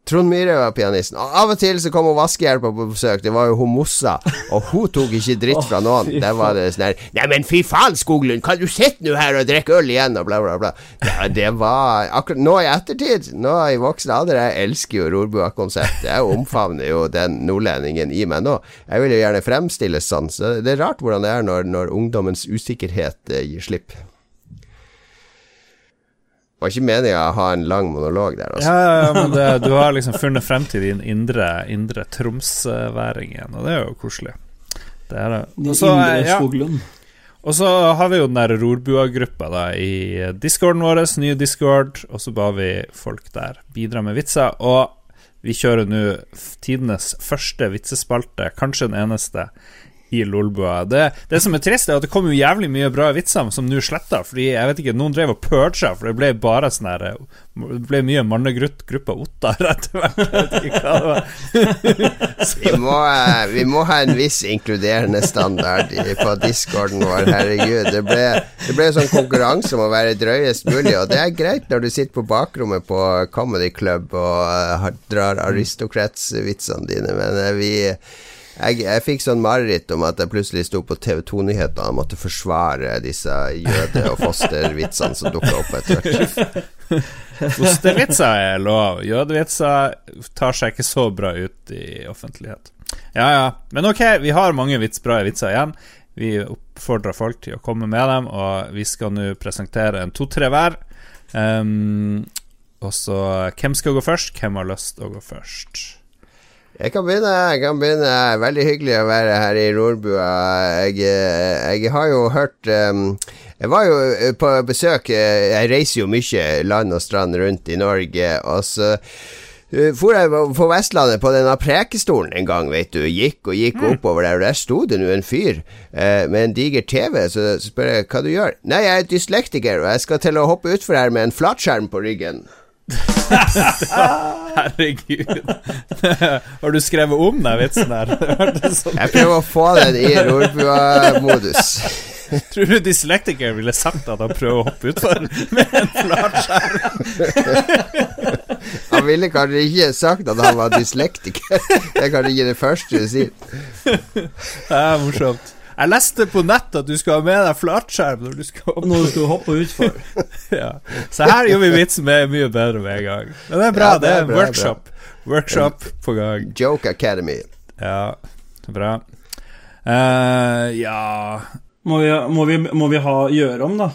Speaker 1: Trond Myhre var pianisten. Og av og til så kom hun vaskehjelpa på besøk. Det var jo hun Mossa, og hun tok ikke dritt fra noen.
Speaker 2: oh,
Speaker 1: Der var det sånn her Nei, men fy faen, Skoglund, kan du sitte nå her og drikke øl igjen, og bla, bla, bla. Ja, det var akkurat Nå i ettertid, nå i voksen alder, jeg elsker jo Rorbua-konseptet. Jeg omfavner jo den nordlendingen i meg nå. Jeg vil jo gjerne fremstilles sånn, så det er rart hvordan det er når, når ungdommens usikkerhet eh, gir slipp. Var ikke meninga å ha en lang monolog der, altså.
Speaker 3: Ja, ja, ja, men det, du har liksom funnet frem til din indre, indre Tromsøværing igjen, og det er jo koselig. Det er det.
Speaker 2: Også,
Speaker 3: Og så,
Speaker 2: indre
Speaker 3: ja, og så har vi jo den der Rorbua-gruppa da i discorden vår, nye discord, og så ba vi folk der bidra med vitser. Og vi kjører nå tidenes første vitsespalte, kanskje den eneste, i Lolbua. Det, det som er trist, er at det kom jo jævlig mye bra vitser som nå sletta, fordi jeg vet ikke, noen drev og purga, for det ble bare sånn her Det ble mye mannegruppa Ottar etter hvert.
Speaker 1: Vi må, eh, vi må ha en viss inkluderende standard på discorden vår, herregud. Det ble, det ble sånn konkurranse om å være drøyest mulig, og det er greit når du sitter på bakrommet på Comedy Club og eh, drar aristokratsvitsene dine, men eh, vi jeg, jeg fikk sånn mareritt om at jeg plutselig sto på TV 2-nyhetene og måtte forsvare disse jøde- og fostervitsene som dukka opp etter hvert.
Speaker 3: Fostervitser er lov. Jødevitser tar seg ikke så bra ut i offentlighet. Ja, ja. Men ok, vi har mange vits, bra vitser igjen. Vi oppfordrer folk til å komme med dem, og vi skal nå presentere en to-tre hver. Um, og så Hvem skal gå først? Hvem har lyst til å gå først?
Speaker 1: Jeg kan begynne. jeg kan begynne Veldig hyggelig å være her i Rorbua. Jeg, eh, jeg har jo hørt um, Jeg var jo eh, på besøk Jeg reiser jo mye land og strand rundt i Norge, og så For jeg på Vestlandet på denne prekestolen en gang, vet du. Gikk og gikk oppover der, og der sto det nå en fyr eh, med en diger TV. Så, så spør jeg hva du gjør. Nei, jeg er dyslektiker, og jeg skal til å hoppe utfor her med en flatskjerm på ryggen.
Speaker 3: Herregud. har du skrevet om den vitsen der? Sånn
Speaker 1: Jeg prøver å få den i Rorbua-modus.
Speaker 3: Tror du dyslektiker ville sagt at han prøver å hoppe utfor med en flatskjerm?
Speaker 1: Han ville kanskje ikke sagt at han var dyslektiker. Det er kanskje ikke det første du sier.
Speaker 3: Det er morsomt. Jeg leste på nett at du skal ha med deg flatskjerm når du skal hoppe.
Speaker 2: Når du skal hoppe utfor.
Speaker 3: Ja. Så her gjør vi vitsen med mye bedre med en gang. Men det er bra.
Speaker 1: Ja, det
Speaker 3: det
Speaker 1: er
Speaker 3: er en
Speaker 1: bra,
Speaker 3: workshop. Workshop på gang.
Speaker 1: Joke Academy.
Speaker 3: Ja, bra. Uh, ja
Speaker 2: Må vi, må vi, må vi ha gjøre om, da?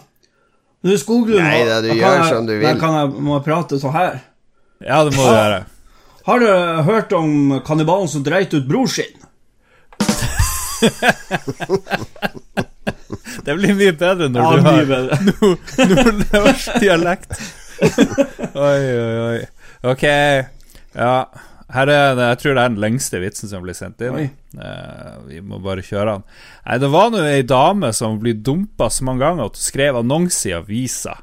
Speaker 2: Du, Skoglund
Speaker 1: Nei da, du gjør
Speaker 2: jeg-
Speaker 1: som du vil.
Speaker 2: Kan jeg, må jeg prate så her?
Speaker 3: Ja, det må du gjøre.
Speaker 2: Har du hørt om kannibalen som dreit ut bror sin?
Speaker 3: Det blir mye bedre når
Speaker 2: Ja,
Speaker 3: du har nord- nordnorsk dialekt. oi, oi, oi. Ok, ja. Her er det, jeg tror det er den lengste vitsen som blir sendt inn. Eh, vi må bare kjøre den. Nei, det var nå ei dame som ble dumpa så mange ganger at hun skrev annonse i avisa.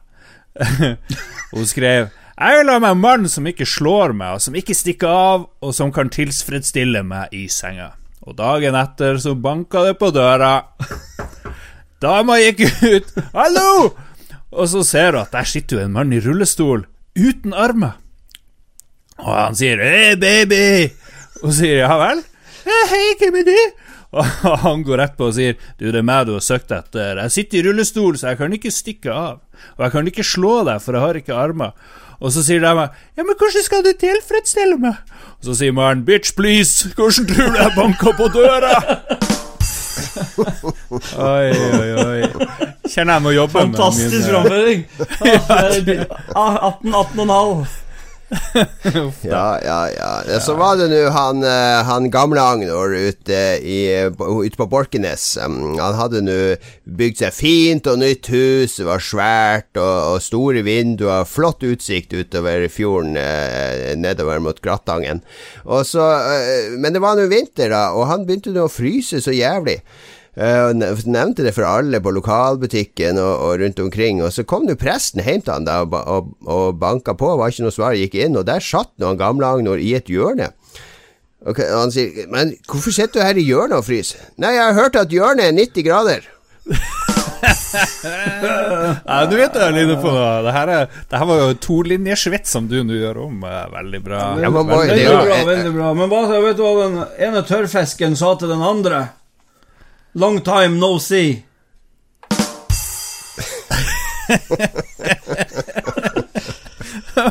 Speaker 3: hun skrev 'Jeg vil ha meg en mann som ikke slår meg, og som ikke stikker av, og som kan tilfredsstille meg i senga'. Og dagen etter så banka det på døra. Dama gikk ut. 'Hallo!' Og så ser du at der sitter jo en mann i rullestol uten armer. Og han sier 'Hei, baby!' Og sier 'Ja vel?' 'Hei, hvem er du?' Og han går rett på og sier 'Du, det er meg du har søkt etter. Jeg sitter i rullestol, så jeg kan ikke stikke av. Og jeg kan ikke slå deg, for jeg har ikke armer.' Og så sier dama 'Ja, men hvordan skal du tilfredsstille meg?' Og så sier mannen 'Bitch, please, hvordan tror du jeg banker på døra?' Oi, oi, oi. Kjenner jeg må jobbe
Speaker 2: Fantastisk
Speaker 3: med
Speaker 2: framføring! Ah, 18, 18,5.
Speaker 1: Ja, ja, ja. Så var det nå han, eh, han gamle Agnor ute, ute på Borkenes. Um, Han hadde nå bygd seg fint og nytt hus, det var svært og, og store vinduer, flott utsikt utover fjorden eh, nedover mot Grattangen. Så, eh, men det var nå vinter, da, og han begynte nå å fryse så jævlig. Uh, nevnte det for alle på lokalbutikken og, og, rundt omkring. Og så kom jo presten hjem til han da og, og, og banka på, var ikke noe svar, gikk inn, og der satt nå han gamle Agnor i et hjørne. Og han sier 'Men hvorfor sitter du her i hjørnet og fryser?' 'Nei, jeg har hørt at hjørnet er 90 grader'.
Speaker 3: Ja, du vet det, Line på. Det her, er, det her var jo tolinjesvett som du nå gjør om. eh, Veldig bra.
Speaker 1: Ja,
Speaker 3: Veldig
Speaker 2: bra, veldig bra. Men hva, vet du hva den ene tørrfisken sa til den andre? Long time no see.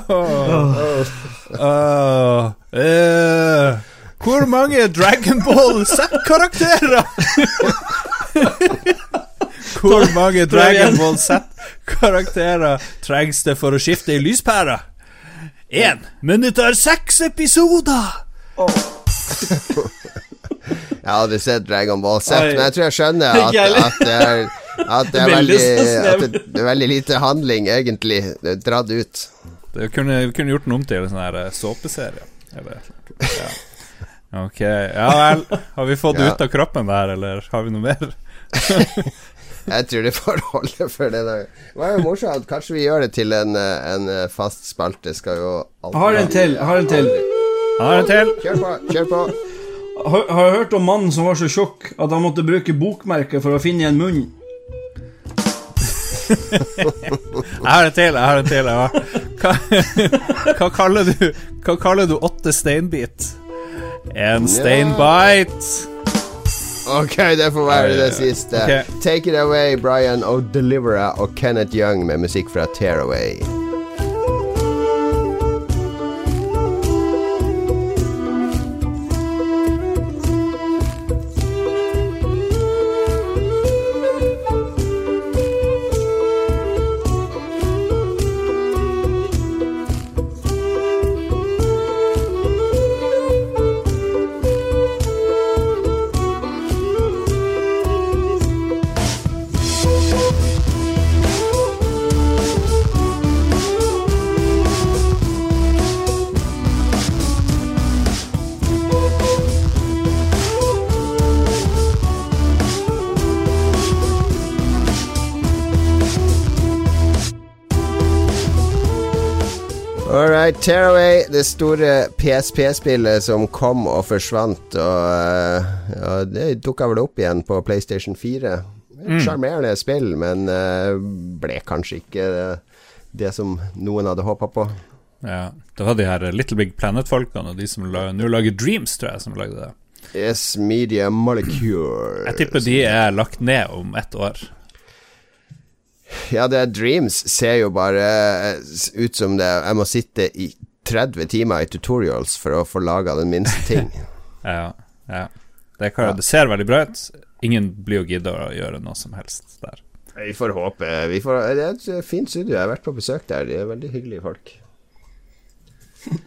Speaker 3: Åh, Uh. hvor mange Dragon Ball Z-karakterer? hvor mange Dragon Ball Z-karakterer trengs det for å skifte i lyspære? Én, men det tar seks episoder!
Speaker 1: Jeg har aldri sett Dragon Ball Z, men jeg tror jeg skjønner at, at, det, er, at, det, er
Speaker 2: Veldig
Speaker 1: at det er veldig lite handling, egentlig. Det dratt ut.
Speaker 3: Det kunne, vi kunne gjort den om til en sånn her eh, såpeserie. Eller ja. Ok, ja vel. Har vi fått det
Speaker 1: Ja.
Speaker 3: ut av kroppen der, eller har vi noe mer?
Speaker 1: Jeg tror det får holde for det. der. Det var jo morsomt. Kanskje vi gjør det til en, eh, en eh, fast spalte. Skal jo
Speaker 2: alltid har en til. Har en til.
Speaker 3: Har en til.
Speaker 1: Kjør på, kjør på.
Speaker 2: Har, har du hørt om mannen som var så tjukk at han måtte bruke bokmerke for å finne en munn?
Speaker 3: Jeg har en til. jeg har en til ja. hva, hva, kaller du Hva kaller du åtte steinbit? En steinbite.
Speaker 1: Ok, det får være det siste.
Speaker 3: Okay.
Speaker 1: Take it away, Brian O'Delivera og Kenneth Young med musikk fra Tearaway. Tearaway, det store PSP-spillet som kom og forsvant. Og og Det dukka vel opp igjen på PlayStation 4. Sjarmerende mm. spill, men eh, ble kanskje ikke det, det som noen hadde håpa på.
Speaker 3: Ja, Det var de her Little Big Planet-folkene de som la- nå lager Dreams, tror jeg, som lagde det.
Speaker 1: Yes, Media Molecule.
Speaker 3: Jeg tipper de er lagt ned om ett år.
Speaker 1: Ja, det er Dreams ser jo bare eh, ut som det Jeg må sitte i 30 timer i tutorials for å få laga den minste ting.
Speaker 3: Ja, ja. Det, kan, det ser veldig bra ut. Ingen blir jo gidda å gjøre noe som helst der.
Speaker 1: Vi får håpe. Vi får, det er et fint studio. Jeg har vært på besøk der. De er veldig hyggelige folk.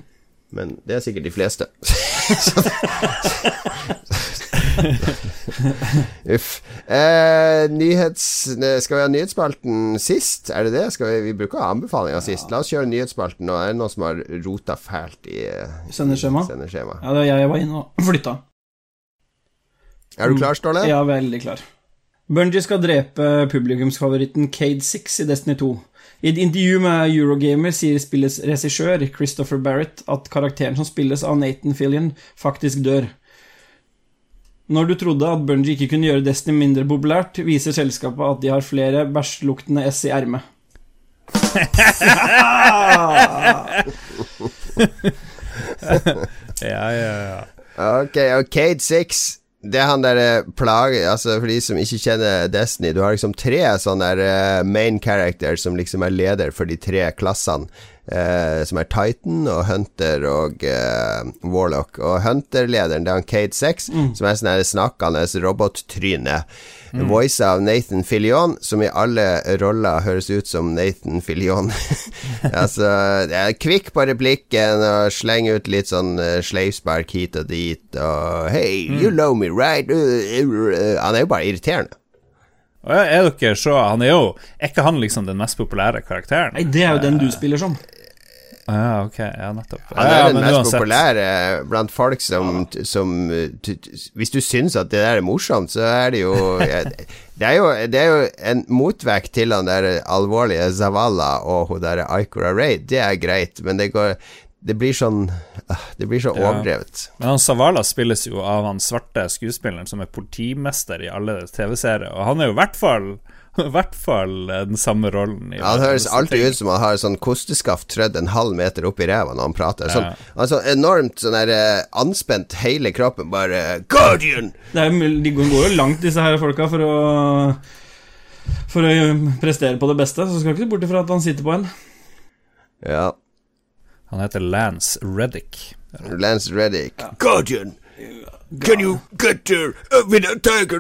Speaker 1: Men det er sikkert de fleste. Uff. Eh, nyhets... Skal vi ha nyhetsspalten sist? Er det det? Vi, vi bruker anbefalinger sist. La oss kjøre nyhetsspalten. nå. er det noen som har rota fælt i eh,
Speaker 2: Sendeskjema? Ja, det var jeg jeg var inne og flytta.
Speaker 1: Er du klar, Ståle?
Speaker 2: Ja, veldig klar. Bungie skal drepe publikumsfavoritten Cade 6 i Destiny 2. I et intervju med Eurogamer sier spillets regissør Christopher Barrett at karakteren som spilles av Nathan Fillion, faktisk dør. Når du trodde at Bungie ikke kunne gjøre Destiny mindre populært, viser selskapet at de har flere bæsjluktende S i ermet.
Speaker 3: Ja, ja, ja.
Speaker 1: Ok, og Cade Six Det er han der eh, plage... Altså For de som ikke kjenner Destiny Du har liksom tre sånne eh, main characters Som liksom er leder for de tre klassene eh, som er Titan, og Hunter og eh, Warlock. Og Hunter-lederen det er han Cade 6, som er sånn snakkende robottryne. Voice av Nathan Fillion, som i alle roller høres ut som Nathan Fillion. altså, det er kvikk på replikken og slenger ut litt sånn uh, sleivspark hit og dit, og Hey, you know me, right? Uh, uh, uh. Han er jo bare irriterende.
Speaker 3: Og er dere så Han er jo Er ikke han liksom den mest populære karakteren?
Speaker 2: Nei, det er jo den du spiller som.
Speaker 3: Ja, ok, ja, nettopp.
Speaker 1: Han er
Speaker 3: Ja,
Speaker 1: den
Speaker 3: men
Speaker 1: mest
Speaker 3: uansett.
Speaker 1: populære blant folk som, som Hvis du syns at det der er morsomt, så er det jo Det er jo, det er jo en motvekt til han der alvorlige Zavala og hun der Ikora Raid. Det er greit, men det går Det blir sånn ah, Det blir så
Speaker 3: Ja. Men han Savala spilles jo av han svarte skuespilleren som er politimester i alle TV-serier, og han er jo i hvert fall i hvert fall den samme rollen. i
Speaker 1: Han
Speaker 3: hver
Speaker 1: høres alltid
Speaker 3: ting.
Speaker 1: ut som han har sånn kosteskaft trødd en halv meter opp i ræva når han prater. Sånn,
Speaker 3: Ja.
Speaker 1: Sånn enormt sånn der eh, anspent hele kroppen, bare Guardian!
Speaker 2: Det er, de går jo langt, disse her folka, for å For å prestere på det beste. Så skal ikke se bort ifra at han sitter på en.
Speaker 1: Ja.
Speaker 3: Han heter Lance Reddick.
Speaker 1: Lance Reddick. Guardian! Can you get there with a tiger?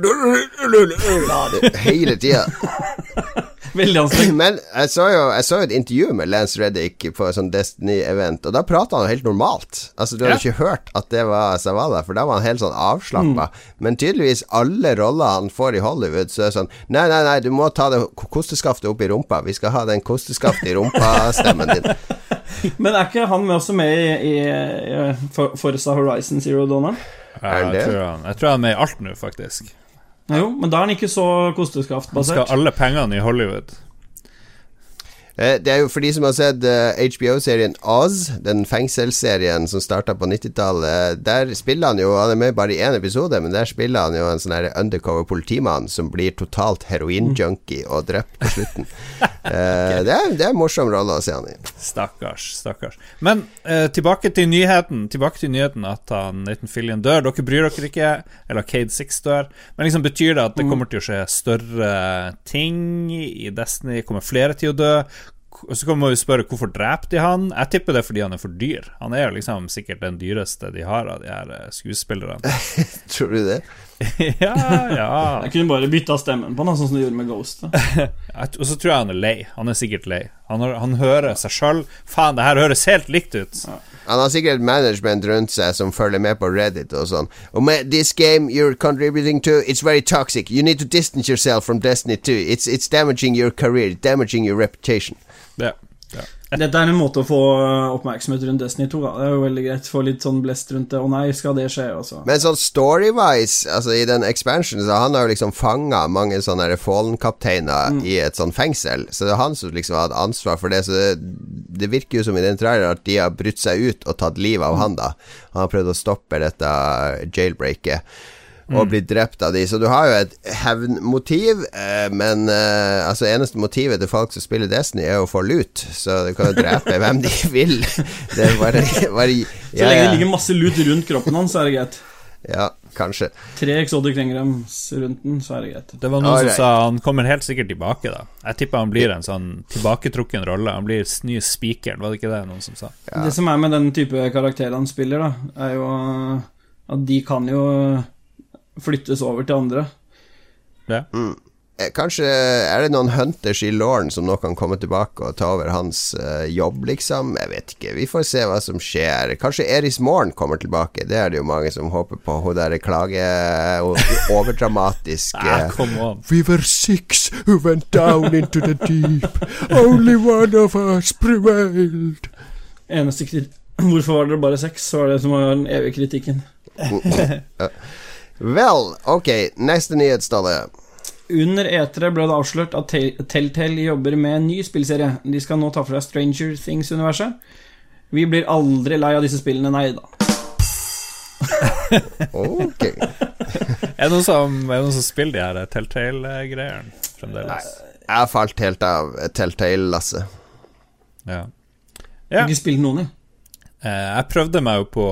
Speaker 1: Hele tida.
Speaker 2: Veldig anstrengt.
Speaker 1: Men jeg så jo jeg så jo et intervju med Lance Reddick på et sånn Destiny-event, og da prata han helt normalt. Altså Du hadde
Speaker 3: Ja.
Speaker 1: ikke hørt at det var Savala, for da var han helt sånn avslappa. Men tydeligvis alle roller han får i Hollywood, så er det sånn Nei, nei, nei, du må ta det kosteskaftet opp i rumpa. Vi skal ha den kosteskaftet i rumpa-stemmen din.
Speaker 2: Men er ikke han med også med i, i, i For- Forza Horizon Zero
Speaker 1: Er han det?
Speaker 3: jeg, tror han, jeg tror han er med i alt nå, faktisk.
Speaker 2: Jo, men da er han ikke så kosteskaftbasert.
Speaker 3: Han skal ha alle pengene i Hollywood.
Speaker 1: Eh, Det er jo for de som har sett eh, HBO-serien Oz, den fengselsserien som starta på 90-tallet. Der spiller han jo Han er med bare i én episode, men der spiller han jo en sånn undercover politimann som blir totalt heroinjunkie og drept på slutten. okay. det, er, det er en morsom rolle å se han i.
Speaker 3: Stakkars, stakkars. Men eh, tilbake til nyheten Tilbake til nyheten at han, Nathan Fillion dør. Dere bryr dere ikke, eller Cade Six dør. Men liksom betyr det at det kommer til å skje større ting i Destiny? Kommer flere til å dø? Og så kan man jo spørre hvorfor drepte de han? Jeg tipper det er fordi han er for dyr. Han er jo liksom sikkert den dyreste de har av de her eh, skuespillerne.
Speaker 1: Tror du det?
Speaker 3: ja, ja.
Speaker 2: Jeg kunne bare bytta stemmen på han, sånn som de gjorde med Ghost.
Speaker 3: Og så tror jeg han er lei. Han er sikkert lei. Han, har, han hører seg sjøl. Faen, det her høres helt likt ut.
Speaker 1: Han har sikkert management rundt seg som følger med på Reddit og sånn. Og med this game you're contributing to, it's very toxic. You need to distance yourself from Destiny 2. It's, it's damaging your career, damaging your reputation.
Speaker 3: Ja. ja.
Speaker 2: Dette er en måte å få uh, oppmerksomhet rundt Destiny 2 da. Det er jo veldig greit. Få litt sånn blest rundt det. Å nei, skal det skje? Også.
Speaker 1: Men sånn story-wise, altså i den expansionen, så han har jo liksom fanga mange sånne Fallen-kapteiner i et sånn fengsel. Så det er han som liksom har hatt ansvar for det. Så det, det virker jo som i den traileren at de har brutt seg ut og tatt livet av han, da. Han har prøvd å stoppe dette jailbreaket. Og blitt drept av de Så du har jo et hevnmotiv, eh, men eh, altså eneste motivet til folk som spiller Destiny, er å få lut. Så du kan jo drepe hvem de vil. Det er bare, bare
Speaker 2: Så lenge det ligger masse lut rundt kroppen hans, så er det greit.
Speaker 1: Ja, kanskje.
Speaker 2: Tre Exodic Ringrams rundt den, så er det greit.
Speaker 3: Det var noen
Speaker 1: Alright.
Speaker 3: som sa han kommer helt sikkert tilbake, da. Jeg tipper han blir en sånn tilbaketrukken rolle. Han blir ny speaker spikeren, var det ikke det noen som sa?
Speaker 1: Ja.
Speaker 2: Det som er med den type karakter han spiller, da, er jo at de kan jo flyttes over til andre.
Speaker 3: Ja.
Speaker 1: Mm. Kanskje er det noen hunters i Lauren som nå kan komme tilbake og ta over hans uh, jobb, liksom? Jeg vet ikke. Vi får se hva som skjer. Kanskje Eris Morn kommer tilbake. Det er det jo mange som håper på. Hun der klage... Overdramatisk Overdramatiske
Speaker 3: Ah, come on.
Speaker 1: We were six who went down into the deep. Only one of us prevailed.
Speaker 2: Eneste kritikk Hvorfor var dere bare seks? Var det som var den evige kritikken.
Speaker 1: Vel, ok. Neste nyhetsdalle.
Speaker 2: Under E3 ble det avslørt at Telltale jobber med en ny spillserie. De skal nå ta for seg Stranger Things-universet. Vi blir aldri lei av disse spillene, nei da.
Speaker 1: Ok.
Speaker 3: Er det noen som, er det noen som spiller de her Telltale-greiene fremdeles?
Speaker 1: Jeg har falt helt av Telltale-lasset.
Speaker 3: Ja. Ja.
Speaker 2: har ikke spilt noen, jeg.
Speaker 3: Eh, jeg prøvde meg jo på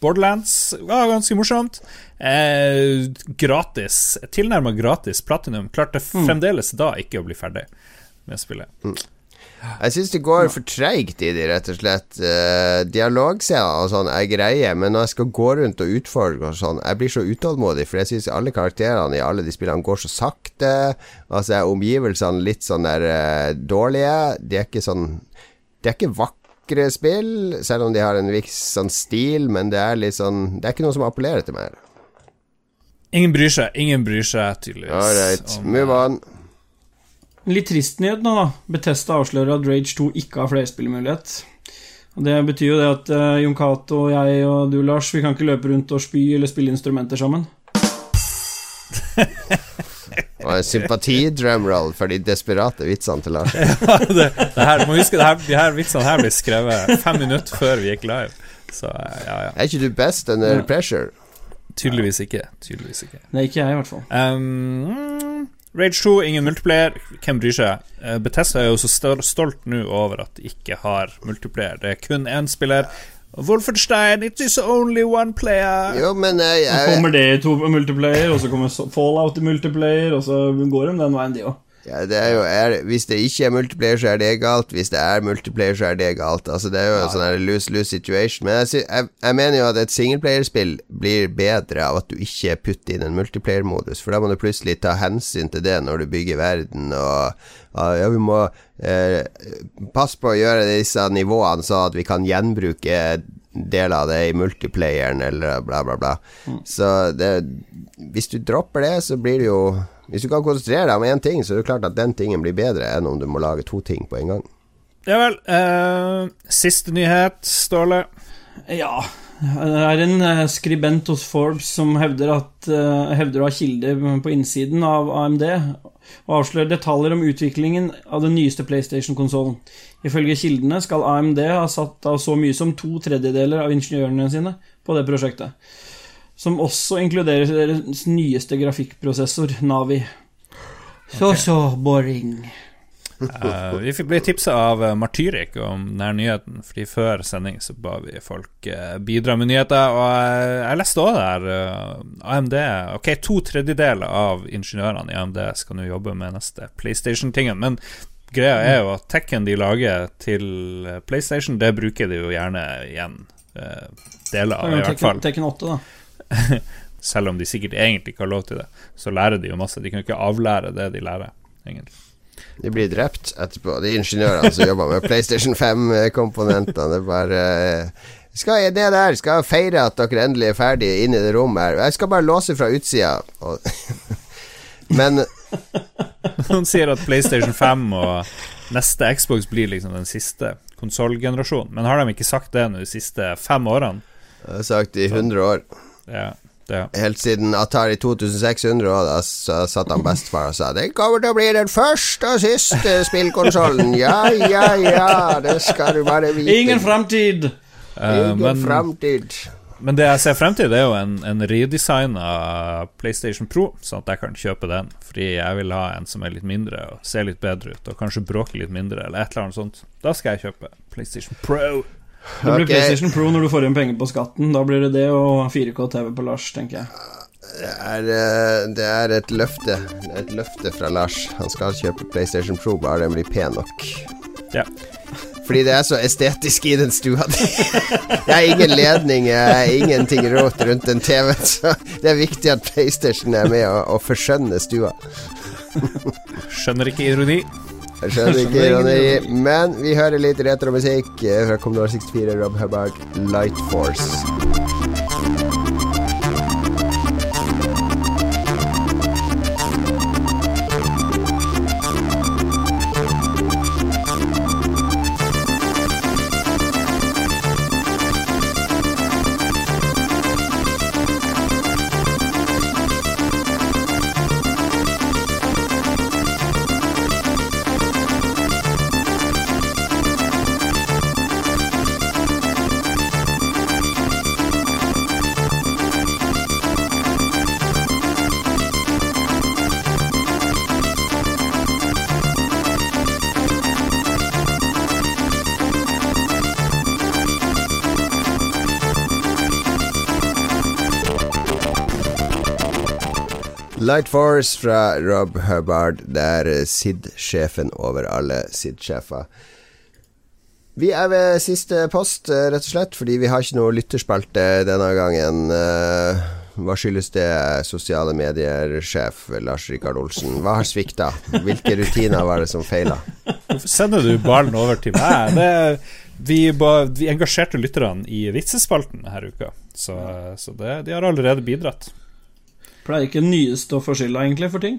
Speaker 3: Borderlands. Det var ganske morsomt. Eh, gratis. Tilnærma gratis platinum. Klarte fremdeles da ikke å bli ferdig med spillet.
Speaker 1: Jeg syns det går for treigt i de, rett og slett. Uh, Dialogscener og sånn er greie, men når jeg skal gå rundt og utfordre og sånn, jeg blir så utålmodig, for jeg syns alle karakterene i alle de spillene går så sakte. Altså er omgivelsene litt sånn der uh, dårlige. De er ikke sånn De er ikke vakre spill, selv om de har en viss sånn stil, men det er litt sånn Det er ikke noe som appellerer til meg.
Speaker 3: Ingen bryr seg. Ingen bryr seg, tydeligvis.
Speaker 1: All right, move on.
Speaker 2: Litt trist nyhet nå, da. Betesta avslører at Rage 2 ikke har flerspillmulighet. Det betyr jo det at uh, Jon Cato og jeg og du, Lars, vi kan ikke løpe rundt og spy eller spille instrumenter sammen.
Speaker 1: Og en sympati-drumroll for de desperate vitsene til Lars.
Speaker 3: ja, det, det her, må huske, det her, de her vitsene her ble skrevet fem minutter før vi gikk live. Så ja, ja.
Speaker 1: Er ikke du best under pressure?
Speaker 3: Tydeligvis ikke. Tydeligvis ikke.
Speaker 2: Det er ikke jeg, i hvert fall.
Speaker 3: Um, Rage 2, ingen multiplayer. Hvem bryr seg? Uh, Bethesda er jo så stolt nå over at de ikke har multiplayer. Det er kun én spiller. Wolfenstein, it is only one player.
Speaker 1: Jo, men jeg,
Speaker 2: Så kommer det i to multiplayer, og så kommer Fallout i multiplayer, og så går de den veien, de òg.
Speaker 1: ja, det er jo, er, Hvis det ikke er multiplayer, så er det galt. Hvis det er multiplayer, så er det galt. Altså Det er jo en sånn lose-lose situation. Men jeg, jeg, jeg mener jo at et singleplayerspill blir bedre av at du ikke putter inn en multiplayer-modus, for da må du plutselig ta hensyn til det når du bygger verden, og, ja, vi må eh, passe på å gjøre disse nivåene så at vi kan gjenbruke deler av det i multiplayeren, eller bla, bla, bla. Så det, hvis du dropper det, så blir det jo Hvis du kan konsentrere deg om én ting, så er det klart at den tingen blir bedre enn om du må lage to ting på en gang.
Speaker 3: Ja vel. eh, siste nyhet, Ståle.
Speaker 2: Ja. Det er en eh, skribent hos Forbes som hevder, at, eh, hevder å ha kilder på innsiden av AMD, og avslører detaljer om utviklingen av den nyeste PlayStation-konsollen. Ifølge kildene skal AMD ha satt av så mye som to tredjedeler av ingeniørene sine på det prosjektet. Som også inkluderer deres nyeste grafikkprosessor, Navi. Så så boring.
Speaker 3: Eh, vi bli tipsa av eh, Martyrik om denne nyheten, fordi før sending så ba vi folk eh, bidra med nyheter, og jeg, jeg leste òg der AMD Ok, to tredjedeler av ingeniørene i AMD skal nå jobbe med neste PlayStation-tingen, men greia er jo at tekken de lager til PlayStation, det bruker de jo gjerne igjen. deler av, i hvert fall.
Speaker 2: Tekken 8, da.
Speaker 3: Selv om de sikkert egentlig ikke har lov til det, så lærer de jo masse. De kan jo ikke avlære det de lærer, egentlig.
Speaker 1: De blir drept etterpå, de ingeniørene som jobber med PlayStation 5-komponentene. Det er bare eh, skal jeg ned der, skal jeg feire at dere endelig er ferdige inne i det rommet her. Jeg skal bare låse fra utsida. Men
Speaker 3: Noen sier at PlayStation 5 og neste Xbox blir liksom den siste konsollgenerasjonen. Men har de ikke sagt det nå de siste fem årene?
Speaker 1: Det har sagt i 100 år.
Speaker 3: Ja, det
Speaker 1: Helt siden Atari 2600 og da satt han bestefar og sa Det kommer til å bli den første og siste spillkonsollen. Ja, ja, ja, det skal du bare vite.
Speaker 2: Ingen framtid!
Speaker 3: Eh,
Speaker 1: Ingen
Speaker 3: men,
Speaker 1: framtid.
Speaker 3: men det jeg ser frem til, det er jo en, en redesigna PlayStation Pro, sånn at jeg kan kjøpe den. Fordi jeg vil ha en som er litt mindre og ser litt bedre ut, og kanskje bråker litt mindre, eller et eller annet sånt. Da skal jeg kjøpe PlayStation Pro.
Speaker 2: Det blir
Speaker 1: okay.
Speaker 2: PlayStation Pro når du får igjen penger på skatten. Da blir det det og 4K TV på Lars, tenker jeg.
Speaker 1: Det er, eh, det er et løfte. Et løfte fra Lars. Han skal kjøpe PlayStation Pro, bare den blir pen nok.
Speaker 3: Ja.
Speaker 1: Fordi det er så estetisk i den stua di. Det er ingen ledning, det er ingenting rått rundt den TV-en, så det er viktig at PlayStation er med og, og forskjønner stua.
Speaker 3: Skjønner ikke ironi.
Speaker 1: Jeg skjønner ikke ironi, men vi hører litt retromusikk fra Commodore 64, Rob Hubbard, Light Force. Light Force fra Rob Hubbard. Det er SID-sjefen over alle SID-sjefer. Vi er ved siste post, eh, rett og slett, fordi vi har ikke noe lytterspalte denne gangen. Eh, hva skyldes det, sosiale medier-sjef Lars Rikard Olsen? Hva har svikta? Hvilke rutiner var det som feila?
Speaker 3: Hvorfor sender du ballen over til meg? Det, vi, vi, engasjerte lytterne i vitsespalten denne uka, så, så det, de har allerede bidratt.
Speaker 2: Pleier ikke nyeste å få skylda, egentlig, for ting?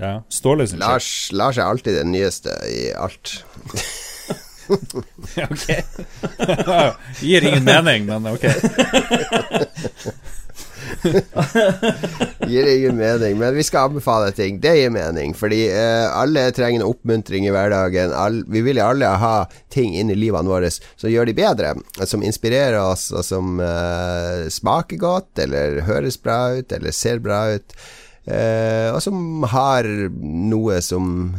Speaker 3: Ja, Ståle sin
Speaker 1: Lars, Lars er alltid den nyeste i alt.
Speaker 3: ok. Gir ingen mening, men ok.
Speaker 1: gir ingen mening, men vi skal anbefale ting. Det gir mening, fordi uh, alle trenger en oppmuntring i hverdagen. All, vi vil jo alle ha ting inn i livene våre som gjør de bedre, som inspirerer oss, og som uh, smaker godt, eller høres bra ut, eller ser bra ut. Uh, og som har noe som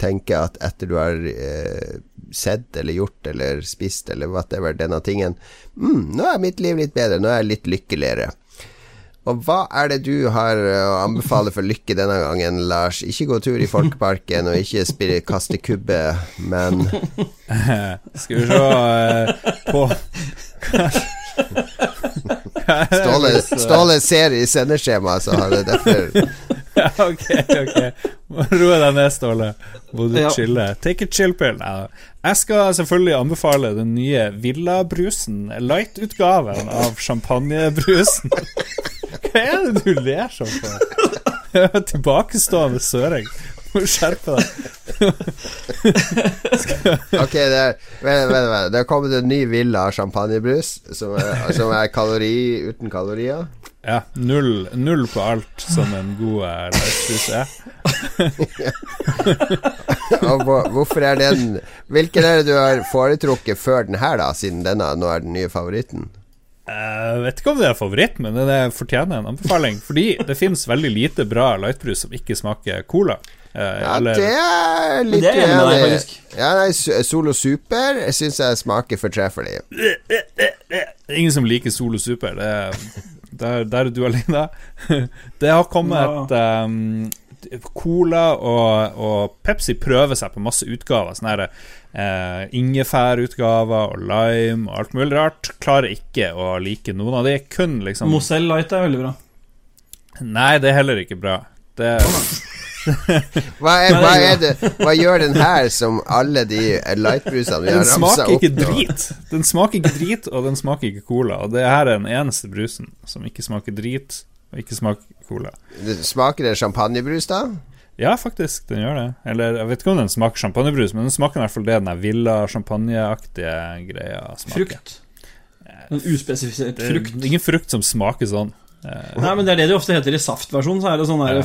Speaker 1: tenker at etter du har sett eller gjort eller spist eller whatever denne tingen mm, Nå er mitt liv litt bedre, nå er jeg litt lykkeligere. Og hva er det du har å anbefale for lykke denne gangen, Lars? Ikke gå tur i Folkeparken, og ikke spille kaste kubbe, men
Speaker 3: Skal vi se uh, på
Speaker 1: Ståle, Ståle ser i sendeskjemaet, så har det derfor
Speaker 3: ja, ok, ok. Roe deg ned, Ståle. Må du ja. chille. Take a chill pill. Ja. Jeg skal selvfølgelig anbefale den nye Villa-brusen. Light-utgaven av champagnebrusen. Hva er det du ler sånn på? Tilbakestående søring. Må skjerpe deg.
Speaker 1: ok, det er, vent, vent, vent. Det har kommet en ny Villa champagnebrus som er, som er kalori uten kalorier.
Speaker 3: Ja, null, null, på alt som en god eh, lightbrus er.
Speaker 1: Hvorfor er den Hvilken er det du har foretrukket før den her, da, siden denne nå er den nye favoritten?
Speaker 3: Jeg vet ikke om det er favoritt, men det fortjener en anbefaling. Fordi det finnes veldig lite bra lightbrus som ikke smaker cola.
Speaker 1: Eh, ja, eller, det er litt uenig. Ja, nei, Solo Super syns jeg smaker fortreffelig.
Speaker 3: Ingen som liker Solo Super. Det er der, der er du alene. det har kommet um, Cola og, og, Pepsi prøver seg på masse utgaver. Sånne her, uh, ingefærutgaver og lime og alt mulig rart. Klarer ikke å like noen av de. Kun liksom
Speaker 2: Mozell Light er veldig bra.
Speaker 3: Nei, det er heller ikke bra. Det
Speaker 1: hva, er, hva, er det, hva gjør den her som alle de lightbrusene vi
Speaker 3: har ramsa opp? Den smaker ikke drit. Den smaker ikke drit, og den smaker ikke cola. Og det her er den eneste brusen som ikke smaker drit, og ikke smaker cola.
Speaker 1: Smaker det champagnebrus, da?
Speaker 3: Ja, faktisk, den gjør det. Eller jeg vet ikke om den smaker champagnebrus, men den smaker i hvert fall det den villa champagneaktige greia smaker.
Speaker 2: Frukt. En uspesifisert frukt.
Speaker 3: Det er ingen frukt som smaker sånn.
Speaker 2: Nei, men det er det de ofte heter i saftversjonen. Så er det sånn ja.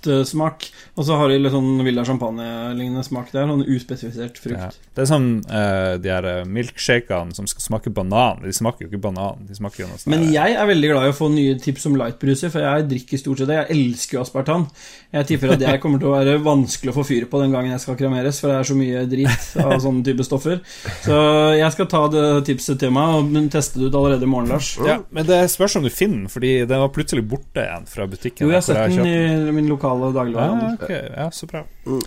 Speaker 2: Fruktsmak. Og så har de litt sånn Villa Champagne-lignende smak der. Sånn uspesifisert frukt. Ja.
Speaker 3: Det er sånn uh, de her eh, milkshakene som skal smake banan. De smaker jo ikke banan. De smaker jo noe
Speaker 2: sånt Men jeg er veldig glad i å få nye tips om lightbruser, for jeg drikker stort sett det. Jeg elsker jo aspartan. Jeg tipper at jeg kommer til å være vanskelig å få fyr på den gangen jeg skal kremeres, for det er så mye drit av sånne type stoffer. Så jeg skal ta det tipset til meg og teste det ut allerede i morgen, Lars.
Speaker 3: Ja, men det spørs om du finner den, fordi den var plutselig borte igjen fra butikken.
Speaker 2: Jo, jeg har sett den i min lokale dagligvarehandel.
Speaker 3: Ja, okay. ja, så bra. Mm.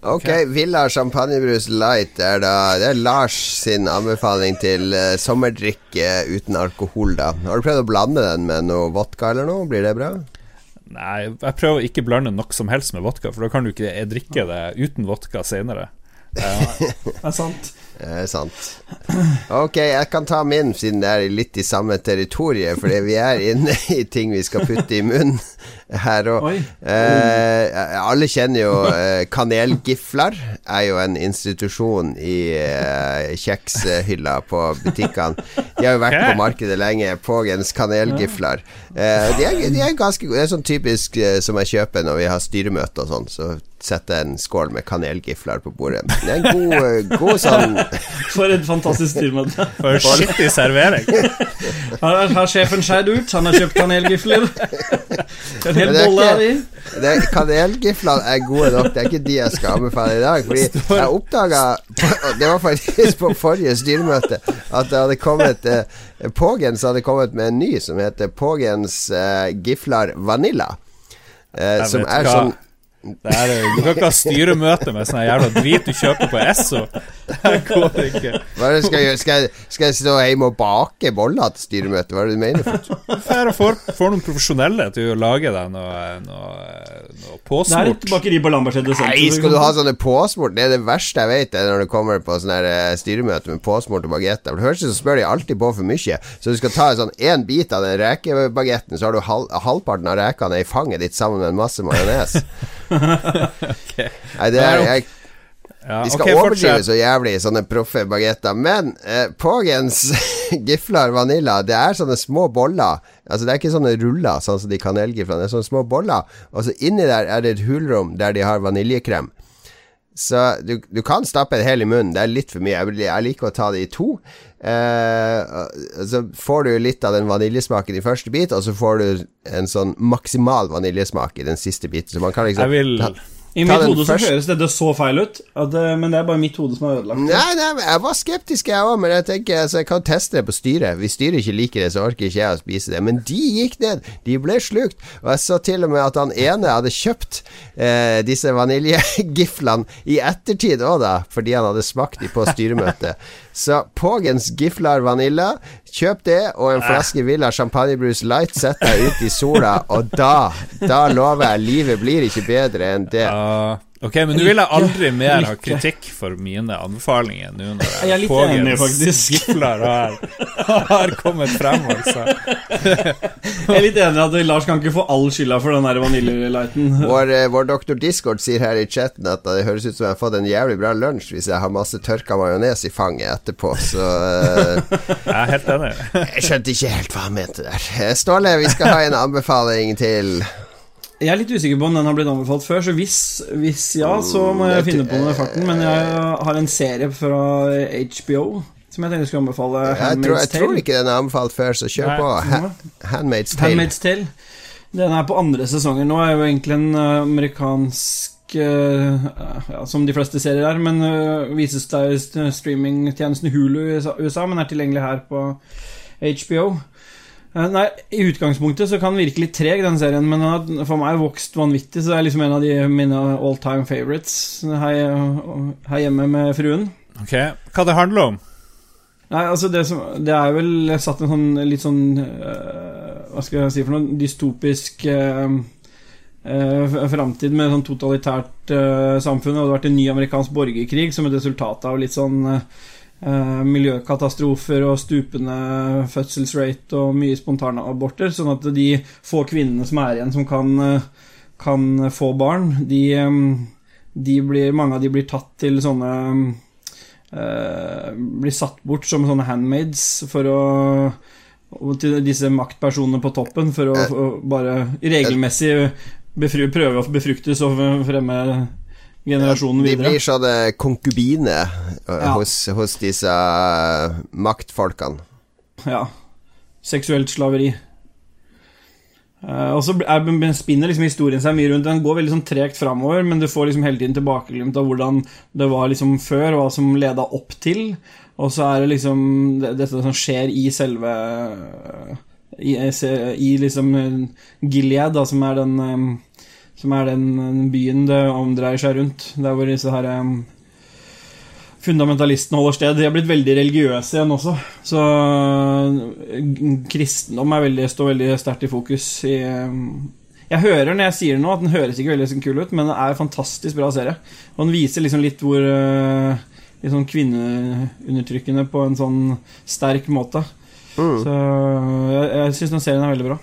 Speaker 1: Ok, Villa champagnebrus light er da Det er Lars sin anbefaling til uh, sommerdrikke uten alkohol, da. Har du prøvd å blande den med noe vodka eller noe? Blir det bra?
Speaker 3: Nei, jeg prøver å ikke blande noe som helst med vodka, for da kan du ikke drikke det uten vodka senere.
Speaker 2: Ja, det er sant.
Speaker 1: Er sant. Ok, jeg kan ta min, siden det er litt i samme territoriet, fordi vi er inne i ting vi skal putte i munnen her òg. Eh, alle kjenner jo eh, Kanelgifler. Er jo en institusjon i eh, kjekshylla på butikkene. De har jo vært på markedet lenge. Pågens kanelgifler. Eh, de, er, de, er, ganske gode. Det er sånn typisk eh, som jeg kjøper når vi har styremøte og sånn. Så sette en skål med kanelgifler på bordet. Det er en god, eh, god sånn
Speaker 2: For et fantastisk styrmøte.
Speaker 3: For skittig servering.
Speaker 2: Her har sjefen skeid ut. Han har kjøpt kanelgifler. En hel bolle av de.
Speaker 1: Kanelgiflene er gode nok. Det er ikke de jeg skal anbefale i dag. Fordi jeg oppdaga Det var faktisk på forrige styremøte at det hadde kommet eh, Pågens hadde kommet med en ny som heter Pågens eh, Giflar Vanilla. Eh, som er
Speaker 3: hva.
Speaker 1: sånn
Speaker 3: er, du kan ikke ha styremøte med sånn jævla drit du kjøper på Esso. Det går ikke.
Speaker 1: Hva er det skal jeg? Skal jeg, skal jeg stå hjemme og bake boller til styremøtet? Hva er det du mener? For?
Speaker 3: Får, får, får noen profesjonelle til å lage deg noe, noe, noe
Speaker 2: Det er et
Speaker 3: påsmurt.
Speaker 2: bakeri på Lambertseter sentrum.
Speaker 1: Nei, skal du ha sånne påsmurt? Det er det verste jeg vet, er når det kommer på sånne her, eh, styremøte med påsmurte bagetter. For det ut som spør de alltid på for mye. Så du skal ta en sånn én bit av den rekebagetten, så har du halv, halvparten av rekene i fanget ditt sammen med en masse majones. Nei, det er jeg
Speaker 3: Ja,
Speaker 1: De skal
Speaker 3: okay,
Speaker 1: overdrive så jævlig, sånne proffe bagetter. Men eh, Pågens giflar vanilla, det er sånne små boller. Altså Det er ikke sånne ruller, sånn som de kanelgiflene. Det er sånne små boller. Og så inni der er det et hulrom der de har vaniljekrem. Så du, du kan stappe en hel i munnen. Det er litt for mye. Jeg, liker å ta det i to. Eh, så får du litt av den vaniljesmaken i første bit, og så får du en sånn maksimal vaniljesmak i den siste biten. Så man kan liksom
Speaker 3: Jeg vil
Speaker 2: I mitt hode så høres dette så feil ut, at, eh, men det er bare mitt hode som er ødelagt.
Speaker 1: Nei, nei, jeg var skeptisk jeg òg, men jeg tenker altså, jeg kan teste det på styret. Hvis styret ikke liker det, så orker ikke jeg å spise det. Men de gikk ned. De ble slukt. Og jeg så til og med at han ene hadde kjøpt eh, disse vaniljegiflene i ettertid òg, da, fordi han hadde smakt de på styremøtet. Så Pågens giflar vanilla, kjøp det, og en flaske Villa champagnebrus light, sett deg ut i sola, og da, da lover jeg, livet blir ikke bedre enn det.
Speaker 3: Ok, men nå vil jeg aldri mer ha kritikk for mine anbefalinger nå når
Speaker 2: Jeg er litt enig, faktisk.
Speaker 3: gifler har, har kommet frem, altså.
Speaker 2: Jeg er litt enig i at Lars kan ikke få all skylda for den der vaniljelighten.
Speaker 1: Vår, eh, vår doktor Discord sier her i chatten at det høres ut som jeg har fått en jævlig bra lunsj hvis jeg har masse tørka majones i fanget etterpå, så uh,
Speaker 3: Jeg er helt enig.
Speaker 1: Jeg skjønte ikke helt hva han mente der. Eh, Ståle, vi skal ha en anbefaling til
Speaker 2: Jeg er litt usikker på om den har blitt anbefalt før, så hvis, hvis ja, så må jeg finne på noe i farten. Men jeg har en serie fra HBO som jeg tenkte jeg skulle anbefale.
Speaker 1: Jeg tror, jeg tror ikke den er anbefalt før, så kjør på. Ha Handmaid's Tale.
Speaker 2: Handmaid's Tale. Den er på andre sesonger nå. Er jo egentlig en eh, amerikansk eh, ja, Som de fleste serier er, men eh, vises der streamingtjenesten Hulu i USA- USA, men er tilgjengelig her på HBO. Eh, Nei, I utgangspunktet så kan den virke litt treg, den serien, men den har for meg vokst vanvittig, så det er liksom en av de mine all time favorites her, her hjemme med fruen.
Speaker 3: Ok, Hva det handler om?
Speaker 2: Nei, altså det, som, det er vel satt en sånn litt sånn øh, Hva skal jeg si for noe Dystopisk øh, øh, framtid med sånn totalitært øh, samfunn. Det hadde vært en ny amerikansk borgerkrig som et resultat av litt sånn øh, miljøkatastrofer og stupende fødselsrate og mye spontane aborter. Sånn at de få kvinnene som er igjen som kan, øh, kan få barn, de, øh, de blir, mange av de blir tatt til sånne eh, blir satt bort som sånne handmaids for å til disse maktpersonene på toppen for å,
Speaker 1: for
Speaker 2: å bare regelmessig befru, prøve å befruktes og fremme generasjonen videre.
Speaker 1: De blir sånne konkubiner eh,
Speaker 2: Ja.
Speaker 1: hos, hos disse eh, maktfolkene.
Speaker 2: Ja. Seksuelt slaveri. Eh, og så er- er- spinner liksom historien seg mye rundt. Den går veldig sånn tregt framover, men du får liksom hele tiden tilbakeglimt av hvordan det var liksom før, hva som leda opp til. Og så er det liksom dette som skjer i selve I, i liksom Gilead, da, som er den Som er den byen det omdreier seg rundt. Der hvor disse her eh, fundamentalistene holder sted. De har blitt veldig religiøse igjen også. Så øh, kristendom veldig, står veldig sterkt i fokus. I, jeg hører når jeg sier det nå, at den høres ikke veldig sånn kul ut, men det er en fantastisk bra serie. Og den viser liksom litt hvor øh, Litt sånn kvinneundertrykkende på en sånn sterk måte.
Speaker 1: Mm.
Speaker 2: Så jeg, jeg syns den serien er veldig bra.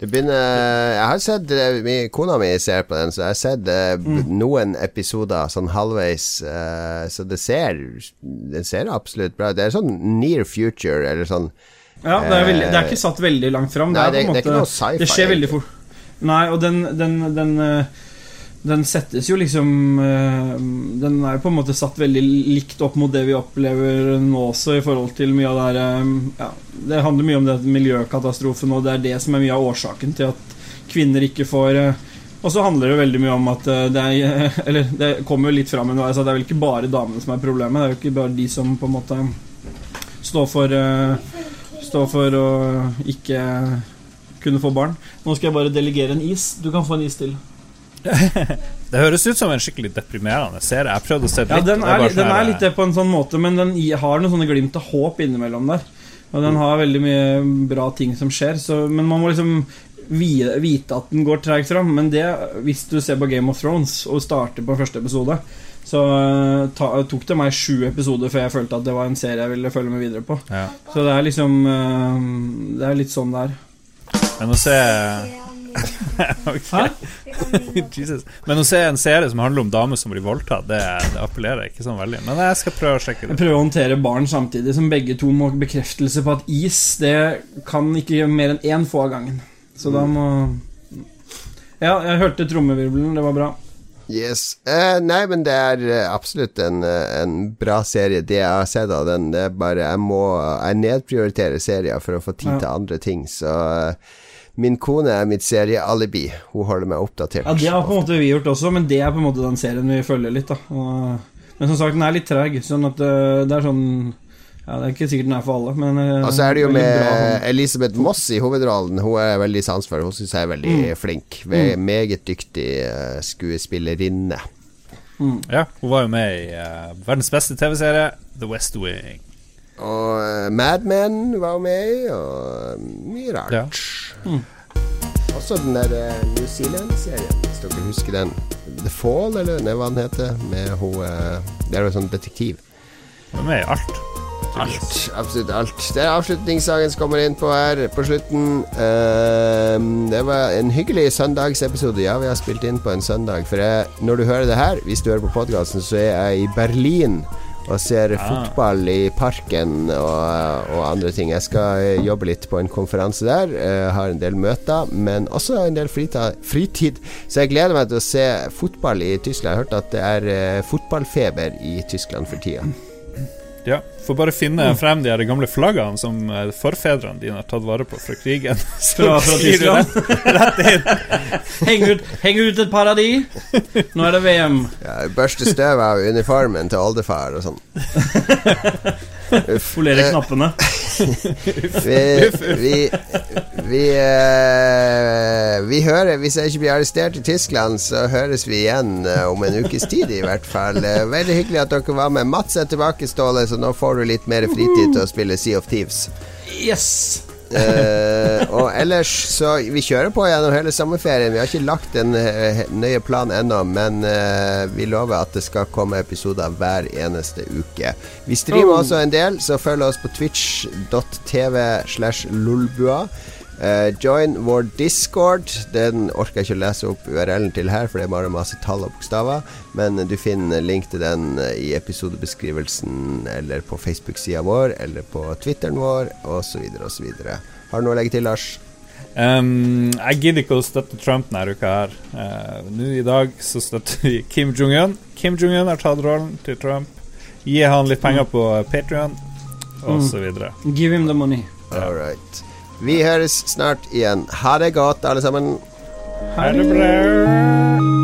Speaker 1: Det begynner Jeg har sett eh, min, Kona mi ser på den, så jeg har sett eh,
Speaker 2: Mm.
Speaker 1: noen episoder sånn halvveis. Uh, så det ser Det ser absolutt bra ut. Det er sånn near future, eller sånn
Speaker 2: Ja, det er, veldig, det er ikke satt veldig langt fram. Det,
Speaker 1: det- det er
Speaker 2: skjer veldig fort. Nei, og den, den, den, eh, den settes jo liksom eh, Den er jo på en måte satt veldig likt opp mot det vi opplever nå også, i forhold til mye av det her eh, ja, Det handler mye om det miljøkatastrofen, og det er det som er mye av årsaken til at kvinner ikke får eh, og så handler det veldig mye om at det er Eller det kommer jo litt fram underveis at det er vel ikke bare damene som er problemet. Det er jo ikke bare de som på en måte står for Står for å ikke kunne få barn. Nå skal jeg bare delegere en is. Du kan få en is til.
Speaker 3: Det høres ut som en skikkelig deprimerende serie. Jeg prøvde å se
Speaker 2: Ja,
Speaker 3: litt.
Speaker 2: den
Speaker 3: det
Speaker 2: er, den
Speaker 3: sånn
Speaker 2: er litt det på en sånn måte, men den har noen sånne glimt av håp innimellom der. Og den har veldig mye bra ting som skjer, så, men man må liksom vite at den går treigt fram. Men det, hvis du ser på Game of Thrones og starter på første episode, så eh, ta, tok det meg sju episoder før jeg følte at det var en serie jeg ville følge med videre på.
Speaker 3: Ja.
Speaker 2: Så det er liksom eh, Det er litt sånn det er.
Speaker 3: Men å se. Men å se en serie som handler om damer som blir voldtatt, det, det appellerer ikke sånn veldig. Men jeg skal prøve å sjekke det Jeg
Speaker 2: prøver å håndtere barn samtidig som begge to må ha bekreftelse på at is Det kan ikke gjøre mer enn én få av gangen. Så da må Ja, jeg hørte trommevirvelen. Det var bra.
Speaker 1: Yes. Eh, nei, men det er eh, absolutt en, eh, en bra serie. Det jeg har sett av den, det er bare Jeg må Jeg nedprioriterer serier for å få tid
Speaker 2: Ja.
Speaker 1: til andre ting, så eh, Min kone er mitt seriealibi. Hun holder meg oppdatert.
Speaker 2: Ja, Det har på en måte vi gjort også, men det er på en måte den serien vi følger litt. da Men som sagt, den er litt treg. Sånn at eh, det er sånn Ja, Det er ikke sikkert den er for alle, men eh,
Speaker 1: Og så er det jo med
Speaker 2: bra sånn.
Speaker 1: Elisabeth Moss i hovedrollen. Hun er veldig sans for Hun syns jeg er veldig
Speaker 2: Mm.
Speaker 1: flink. Ve- Meget dyktig skuespillerinne. skuespillerinne.
Speaker 3: Ja, hun var jo med i uh, verdens beste TV-serie, The West Wing.
Speaker 1: Og uh, Mad Men var med i, og mye rart.
Speaker 3: Ja.
Speaker 1: Også den der eh, New Zealand-serien, hvis dere husker den. The Fall, eller nei, hva den heter. Med hun eh, Det er jo sånn detektiv.
Speaker 3: Hun er med i alt.
Speaker 1: Alt. Absolutt alt. Det er avslutningssangen som kommer inn på her på slutten. Uh, det var en hyggelig søndagsepisode. Ja, vi har spilt inn på en søndag. For jeg, når du hører det her, hvis du hører på podkasten, så er jeg i Berlin og ser
Speaker 3: Ah.
Speaker 1: fotball i parken og, og andre ting. Jeg skal eh, jobbe litt på en konferanse der. eh, har en del møter, men også en del fritid, fritid. Så jeg gleder meg til å se fotball i Tyskland. Jeg har hørt at det er eh, fotballfeber i Tyskland for tida.
Speaker 3: Ja, Får bare finne frem de her gamle flaggene som eh, forfedrene dine har tatt vare på fra krigen. Så
Speaker 2: Fra, fra Tyskland.
Speaker 3: rett, rett inn.
Speaker 2: Heng ut, heng ut et par av de. Nå er det VM.
Speaker 1: Ja, børste støv av uniformen til oldefar og sånn.
Speaker 2: Polere
Speaker 1: Eh,
Speaker 2: knappene.
Speaker 1: Vi, vi, vi, uh, vi hører Hvis jeg ikke blir arrestert i Tyskland, så høres vi igjen uh, om en ukes tid, i hvert fall. Uh, veldig hyggelig at dere var med. Mats er tilbake, Ståle, så nå får du litt mer fritid til å spille Sea of Thieves.
Speaker 2: Yes.
Speaker 1: Eh, og ellers så Vi kjører på gjennom hele sommerferien. Vi har ikke lagt en eh, nøye plan ennå, men eh, vi lover at det skal komme episoder hver eneste uke. Vi streamer
Speaker 2: Oh.
Speaker 1: også en del, så følg oss på twitch.tv slash lolbua. Eh, join vår discord. Den orker jeg ikke å lese opp URL-en til her, for det er bare masse tall og bokstaver. Men du finner link til den eh, i episodebeskrivelsen, eller på Facebook-sida vår, eller på Twitteren vår, osv., osv. Har du noe å legge til, Lars?
Speaker 3: Um, jeg gidder ikke å støtte Trump denne uka her. Uh, Nå i dag så støtter vi Kim Jong-un. Kim Jong-un har tatt rollen til Trump. Gi han litt penger på Patrion, og
Speaker 2: Mm. Give him the money.
Speaker 1: All right. Vi høres snart igjen. Ha det godt, alle sammen.
Speaker 3: Ha det bra.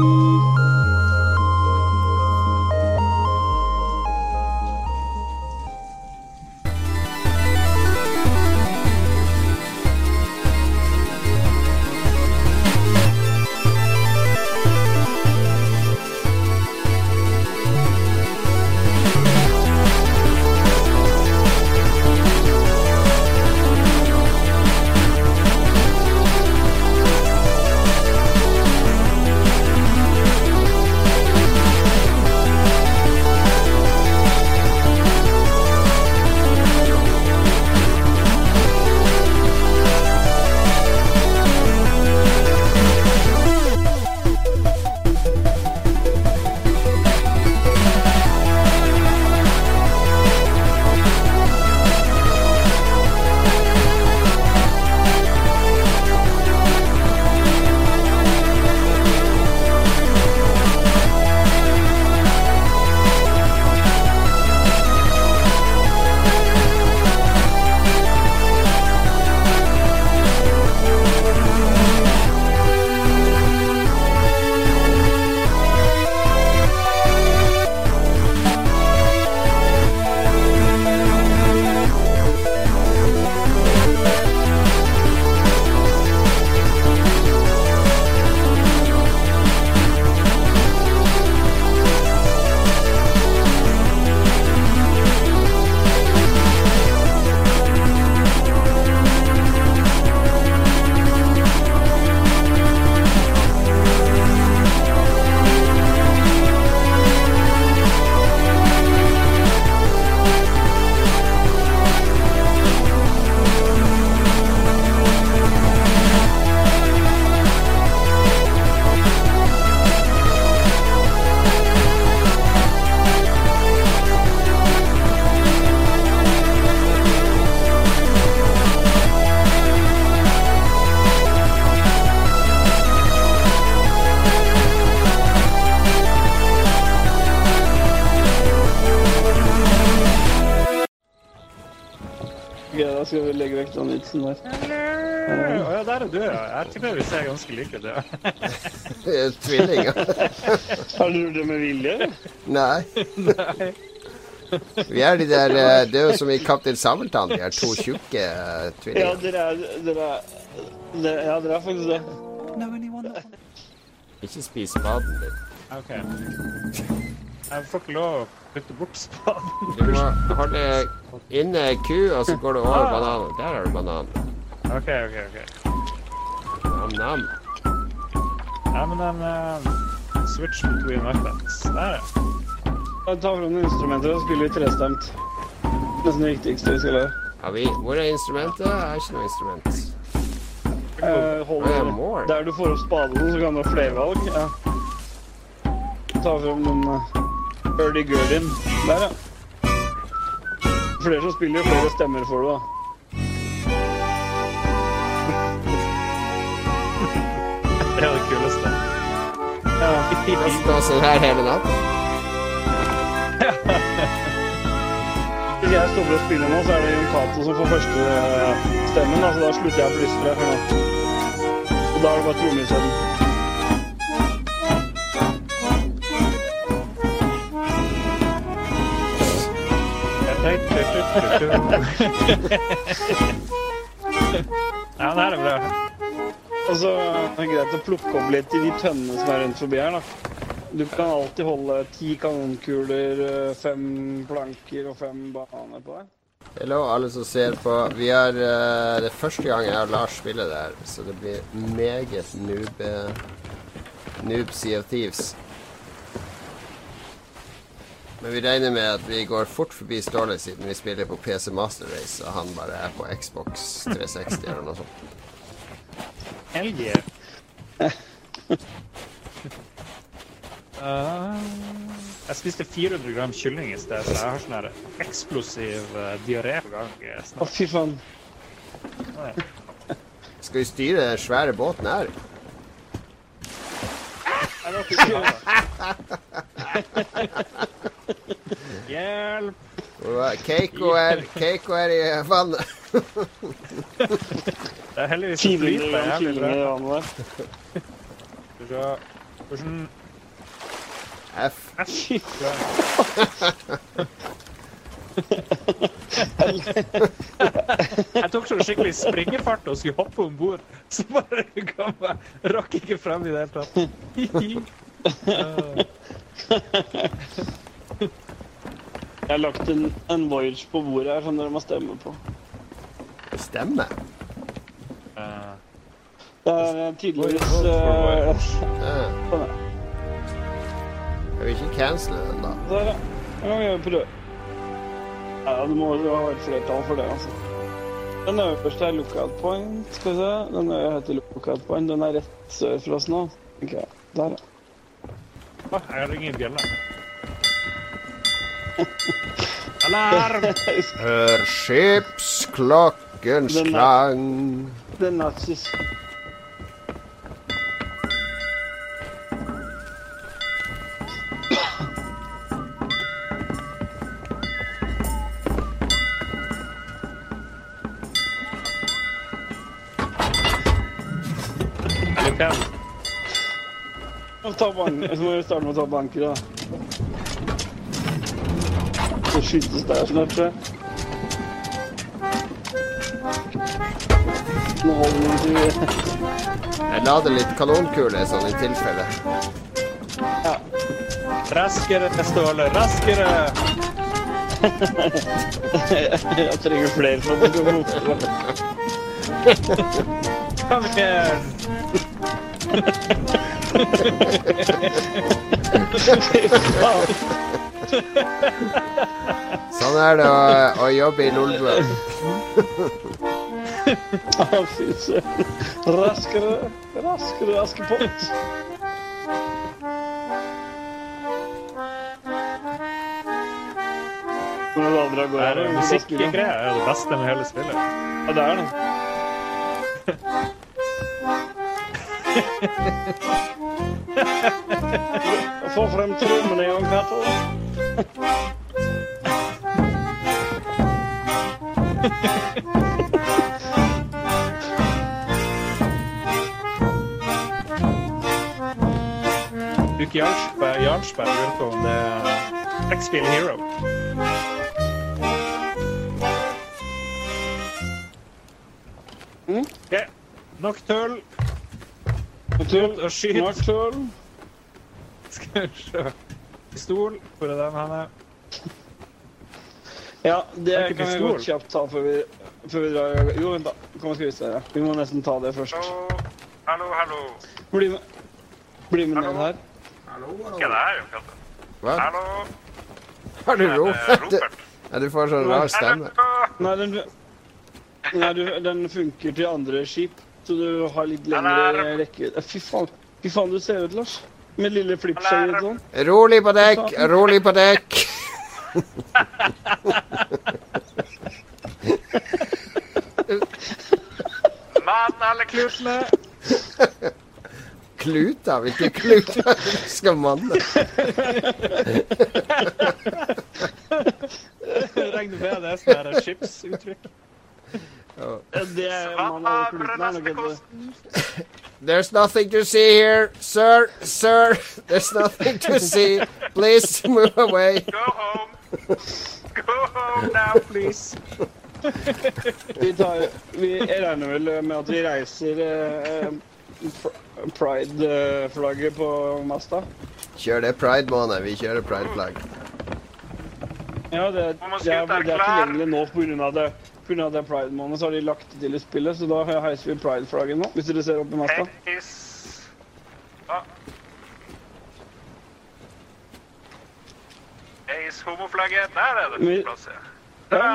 Speaker 2: Vekk den vitsen der.
Speaker 3: Å ja, der er du, ja. Jeg tipper vi ser ganske like ut, ja.
Speaker 1: Tvillinger.
Speaker 2: Har du gjort det med vilje?
Speaker 1: Nei. Vi er de der eh, Det er jo som i Kaptein Sabeltann, de er to tjukke tvillinger.
Speaker 2: Ja, dere er, dere er, dere, ja, dere er faktisk det.
Speaker 1: Ikke spis maten din.
Speaker 3: OK. Jeg får ikke lov å flytte bort spaden.
Speaker 1: Du må holde inne ku, og så går du over bananen. Der har du bananen.
Speaker 3: OK, OK. ok.
Speaker 1: Nam-nam.
Speaker 3: Ja, men den uh, Switch between weapons. Der, ja.
Speaker 2: Ta fram noen instrumenter og spille litt trestemt. Nesten det viktigste vi skal gjøre.
Speaker 1: Har vi Hvor er instrumentet? Jeg har ikke noe instrument.
Speaker 2: Uh, hold. Der du får opp spaden, så kan du ha flervalg. Ja. Ta frem den uh, Birdie Gurdin. Der, ja. Flere som spiller, flere stemmer får du, da.
Speaker 3: Det er det kuleste.
Speaker 2: Ja.
Speaker 1: Stå sånn her hele natt.
Speaker 2: Hvis jeg stopper å spille nå, så er det Jon Cato som får første eh, stemmen. Da, så da slutter jeg å plystre. Og da er det bare trommesetelen.
Speaker 3: Ja, det her er bra.
Speaker 2: Og så er det greit å plukke opp litt i de tønnene som er rundt forbi her. da. Du kan alltid holde ti kanonkuler, eh, fem planker og fem bananer på deg.
Speaker 1: Hello, alle som ser på. Vi er, uh, Det er første gang jeg og Lars spiller det her, så det blir meget noob uh, Noob Sea of Thieves. Men vi regner med at vi går fort forbi Ståle siden vi spiller på PC Master Race, og han bare er på Xbox 360 eller noe sånt.
Speaker 3: LG. Uh, jeg spiste 400 gram kylling i sted, så jeg har sånn her eksplosiv uh, diaré på gang eh,
Speaker 2: Å, fy faen.
Speaker 1: Skal vi styre den svære båten her?
Speaker 3: Jeg Hjelp!
Speaker 1: Keiko er, Keiko er i vannet.
Speaker 3: Det er heldigvis
Speaker 2: 400
Speaker 3: flyter
Speaker 2: gram
Speaker 3: jævlig bra. Skal vi se. Hvordan
Speaker 1: F.
Speaker 3: Jeg tok sånn skikkelig springefart og skulle hoppe om bord, så bare kom jeg rakk ikke frem i det hele tatt.
Speaker 2: Jeg har lagt en, en voyage på bordet her som dere må stemme på.
Speaker 1: Stemme.
Speaker 3: Uh,
Speaker 2: Det er eh, tydeligvis
Speaker 3: uh,
Speaker 2: eh, sånn.
Speaker 1: Jeg vil ikke cancele den, da.
Speaker 2: Der, ja. Ja, vi prøve. Ja, du må jo ha et flertall for det, altså. Den øverste er lookout point. Skal vi se. Den heter lookout point. Den er rett sør for oss nå. Okay. Der, ja.
Speaker 3: Jeg har ingen bjelle. Alarm!
Speaker 1: Hør skipsklokkens
Speaker 2: Den er-
Speaker 1: klang.
Speaker 2: Den nazis.
Speaker 3: Er litt pen.
Speaker 2: Må ta bank- Så må vi starte med å ta banker, da. Så skytes der snart, tror jeg. Nå holder vi
Speaker 1: Jeg lader litt kanonkuler sånn i tilfelle.
Speaker 3: Raskere, Ståle, raskere!
Speaker 2: Jeg trenger flere for at det skal.
Speaker 3: Kom igjen!
Speaker 1: Sånn er det å, å jobbe i Lolbua.
Speaker 2: Å, fy søren. Raskere, raskere, Askepott. Når det andre går
Speaker 3: Det
Speaker 2: her,
Speaker 3: Musikkgreier er det beste med hele spillet.
Speaker 2: Ja, det er det. Voor hem terug, meneer gang, Cato.
Speaker 4: Bruk bij rundt X-Feel Hero. Hm? Ja, Tull og skyt.
Speaker 2: Nok tull.
Speaker 4: Skal vi se. Pistol. Hvor er den henne?
Speaker 2: Ja, det
Speaker 4: Det
Speaker 2: kan vi godt kjapt ta før vi, før vi drar. Jo, vent, da. Kom, skal vi se. her. Vi må nesten ta det først.
Speaker 3: Hallo, hallo, hallo.
Speaker 2: Bli med, bli med ned her. Hallo!
Speaker 3: Hva er det her, Jon
Speaker 1: Hva?
Speaker 3: Hallo,
Speaker 1: Har du
Speaker 3: det Robert?
Speaker 1: Ja, du får sånn rar stemme.
Speaker 2: Nei, den, nei du, den funker til andre skip, så du har litt lengre rekke. Fy faen, fy faen du ser ut, Lars. Med lille flippskjegget
Speaker 3: og
Speaker 2: sånn.
Speaker 1: Rolig på dekk, rolig på dekk.
Speaker 3: Mann, alle klutene.
Speaker 1: Kluter? Hvilke kluter skal manne?
Speaker 4: Regner med det er sånn skipsuttrykk.
Speaker 3: Kosten.
Speaker 1: There's nothing to see here, sir, sir. There's nothing to see. Please move away.
Speaker 3: Go home. Go home now, please.
Speaker 2: Vi, tar, vi regner vel med at vi reiser eh, pride-flagget på masta.
Speaker 1: Kjør det pride-måned. Vi kjører pride-flagg.
Speaker 2: Ja, det, det, er, det er tilgjengelig nå pga. det. På grunn av pride-måneden så har de lagt det til i spillet, så da heiser vi pride-flagget nå. Hvis dere ser opp i masta.
Speaker 3: Heis. Ja. Homoflagget. Der er det plass, ja. Bra.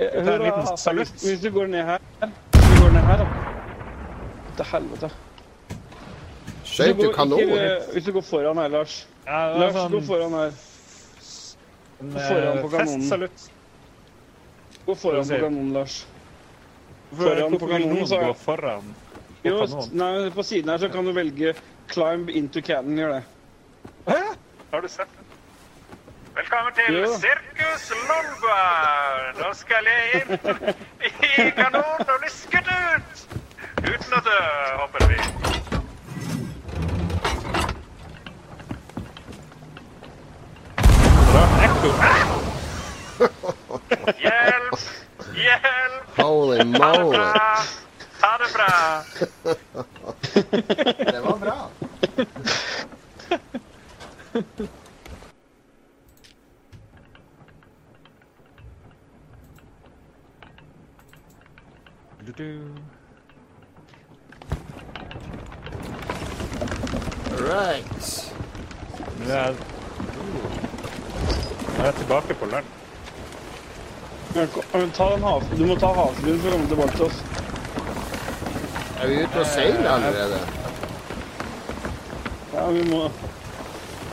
Speaker 2: Eh,
Speaker 4: salutt.
Speaker 2: Hvis, du går ned her Hvis du går ned her, da. Til helvete.
Speaker 1: Skøyt du kanon?
Speaker 2: ikke- Hvis du går foran her, Lars.
Speaker 4: Ja, det
Speaker 2: Lars,
Speaker 4: sånn...
Speaker 2: gå foran her. foran på
Speaker 4: eh,
Speaker 2: kanonen.
Speaker 4: festsalutt.
Speaker 2: Gå foran på kanonen, Lars. Foran på kanonen, så
Speaker 4: gå foran på
Speaker 2: Jo,
Speaker 4: kanonen?
Speaker 2: nei, på siden her så kan du velge 'climb into cannon'. Gjør det. Hæ?
Speaker 3: Har du sett den? Velkommen til
Speaker 2: Jo.
Speaker 3: Sirkus Lolbua. Nå skal jeg inn i kanonen og bli skutt ut. Uten å dø, håper vi.
Speaker 4: Bra. ekko.
Speaker 3: Hjelp! Hjelp!
Speaker 1: Holy
Speaker 3: Ha det
Speaker 1: moly.
Speaker 3: bra! Ha det bra!
Speaker 1: Det var bra. Right.
Speaker 4: Nå er jeg- Nå er jeg tilbake på land.
Speaker 2: Men Ta den du må ta havfruen for å komme tilbake til oss.
Speaker 1: Er vi ute og seiler allerede?
Speaker 2: Ja, vi må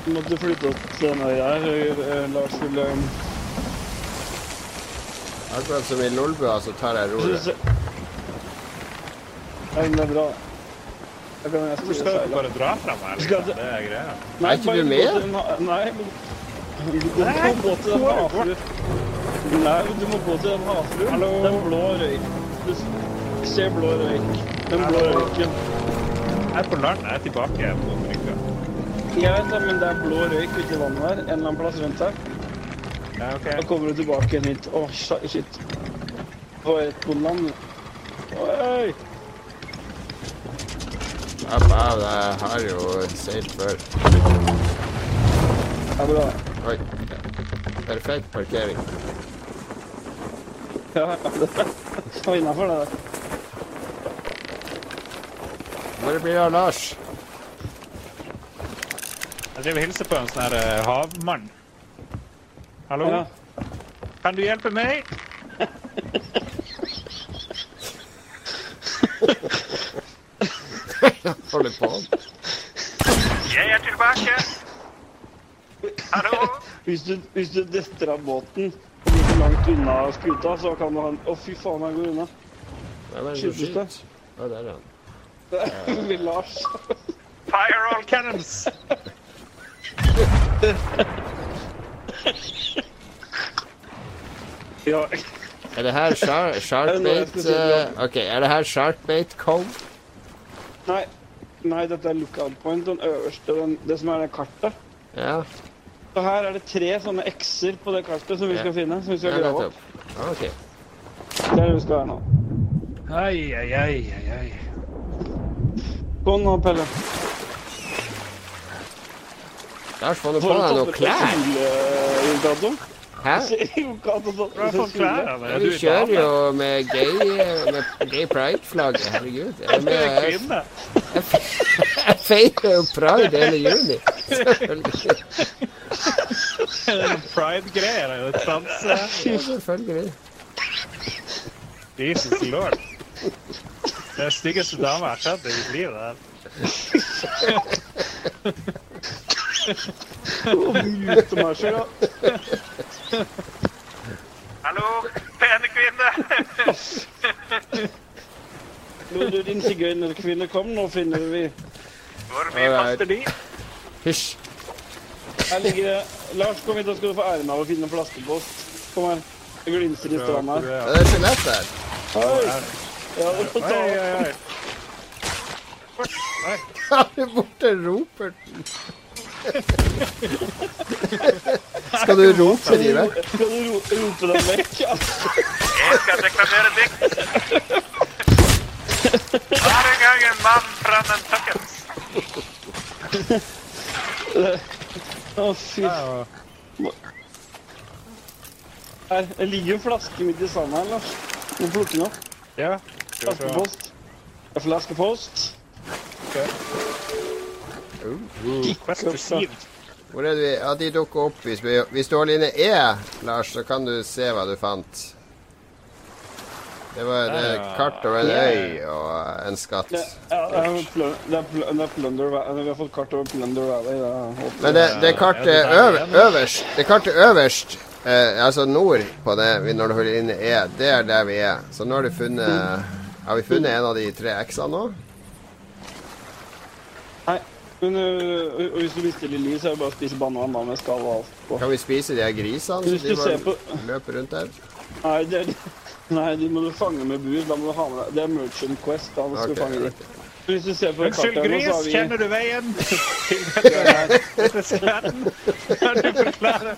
Speaker 2: Vi måtte flytte oss til denne øya her. eh, Lars skulle
Speaker 1: Akkurat som i Lolbua, så tar jeg roret.
Speaker 2: Ja, men det er bra. Jeg kan jeg
Speaker 4: Hvor skal du bare dra fra meg? Liksom? Det er greia.
Speaker 2: Nei,
Speaker 1: Er ikke du med?
Speaker 2: Nei, men må gå til den havfruen. Nei, du må gå til den havfruen.
Speaker 4: Hallo?
Speaker 2: Den blå røyk. Du ser blå røyk. Den blå røyken.
Speaker 4: Jeg er på land. Jeg er tilbake på brygga.
Speaker 2: Jeg vet det, men det er blå røyk ute i vannet her. En eller annen plass rundt her.
Speaker 4: Ja,
Speaker 2: Da kommer du tilbake igjen hit. Åh, shit. shit. På et bondeland. land. Oi!
Speaker 1: Jeg har jo seilt før.
Speaker 2: Ja, bra.
Speaker 1: Oi. Perfekt parkering.
Speaker 2: Ja, var innafor, det der.
Speaker 1: Hvor blir det av Lars?
Speaker 4: Jeg driver og hilser på en sånn her eh, havmann. Hallo?
Speaker 2: Ja.
Speaker 4: Kan du hjelpe meg?
Speaker 1: Holder på.
Speaker 3: Jeg er tilbake. Hallo?
Speaker 2: Hvis du, hvis du detter av båten for langt unna skuta, så kan du ha en Å, fy faen, han går unna.
Speaker 1: Er
Speaker 2: Skytes det?
Speaker 1: Å, der er han.
Speaker 2: Det blir Lars.
Speaker 3: Fire all cannons.
Speaker 2: Ja.
Speaker 1: Er det her shark,
Speaker 2: Er det noe jeg
Speaker 1: Sharkbait uh, Ok, er det her Sharkbait Cove?
Speaker 2: Nei, Nei, dette er lookout point, den øverste, den, det som er det kartet.
Speaker 1: Ja,
Speaker 2: Så her er det tre sånne X-er på det kartet som vi skal finne. Som vi skal
Speaker 1: ja
Speaker 2: grave opp.
Speaker 1: Okay. Ok.
Speaker 2: Det er det vi skal være nå.
Speaker 3: Ai, ai, ai, ai, ai.
Speaker 2: Kom nå, Pelle.
Speaker 1: Lars,
Speaker 2: får du på
Speaker 1: deg noen klær.
Speaker 2: soldato?
Speaker 1: Hæ?
Speaker 3: Har du? Er
Speaker 1: kjører jo med gay, med gay pride-flagget, herregud. Jeg, med, jeg, jeg feirer jo pride hele juni.
Speaker 3: Det er Pride-greier. det er jo Trans...
Speaker 1: Ja, selvfølgelig.
Speaker 3: Jesus lord. Det er styggeste dama jeg har sett i mitt liv. det her.
Speaker 2: Utemarsjer, da.
Speaker 5: Hallo, pene kvinne.
Speaker 2: Når du, din sigøynerkvinne kom, nå finner vi
Speaker 5: Hvor mye koster de?
Speaker 1: Hysj.
Speaker 2: Her ligger det Lars, kom hit, da skal du få æren av å finne en flaskepost. Kom her. Det glinser i stranda her.
Speaker 1: Ja, det er skjelett der.
Speaker 2: Oi! Ja, du får
Speaker 3: Oi,
Speaker 2: ta.
Speaker 3: oi, oi.
Speaker 1: Han er borte, roper den. Skal du rope de vekk?
Speaker 2: Skal du ro rope dem vekk? Ja.
Speaker 5: Jeg skal deklamere dikt. Hver gang en mann fra Nantucket.
Speaker 2: Å, fy. Her, det ligger en flaske midt i sanda her, Lars. Du må plukke den opp.
Speaker 3: Ja.
Speaker 2: Flaskepost. Det er Flaskepost.
Speaker 3: Quest received.
Speaker 1: Hvor er det vi Ja, de dukker opp. Hvis, vi, hvis du holder inne E, Lars, så kan du se hva du fant. Det var det er kart over en øy og en skatt.
Speaker 2: Det, er, er, er Plunder Valley. Vi har fått kart over Plunder Valley.
Speaker 1: Men det, det kartet øverst Det kartet øverst, eh, altså nord på det, vi- når du holder inne E, det er der vi er. Så nå har du funnet Har vi funnet en av de tre X-ene nå?
Speaker 2: Nei. Men øh, hvis du bestiller liv, så er det bare å spise banan da med skall og alt på.
Speaker 1: Kan vi spise de her grisene som de
Speaker 2: på
Speaker 1: løper rundt her?
Speaker 2: Nei, det er, nei, de må du fange med bur. Da må du ha med deg Det er Merchant Quest. Da skal
Speaker 1: okay,
Speaker 2: du fange okay.
Speaker 1: ok.
Speaker 2: Hvis du ser på
Speaker 3: Unnskyld, gris,
Speaker 2: så vi
Speaker 3: kjenner du veien? Kan du forklare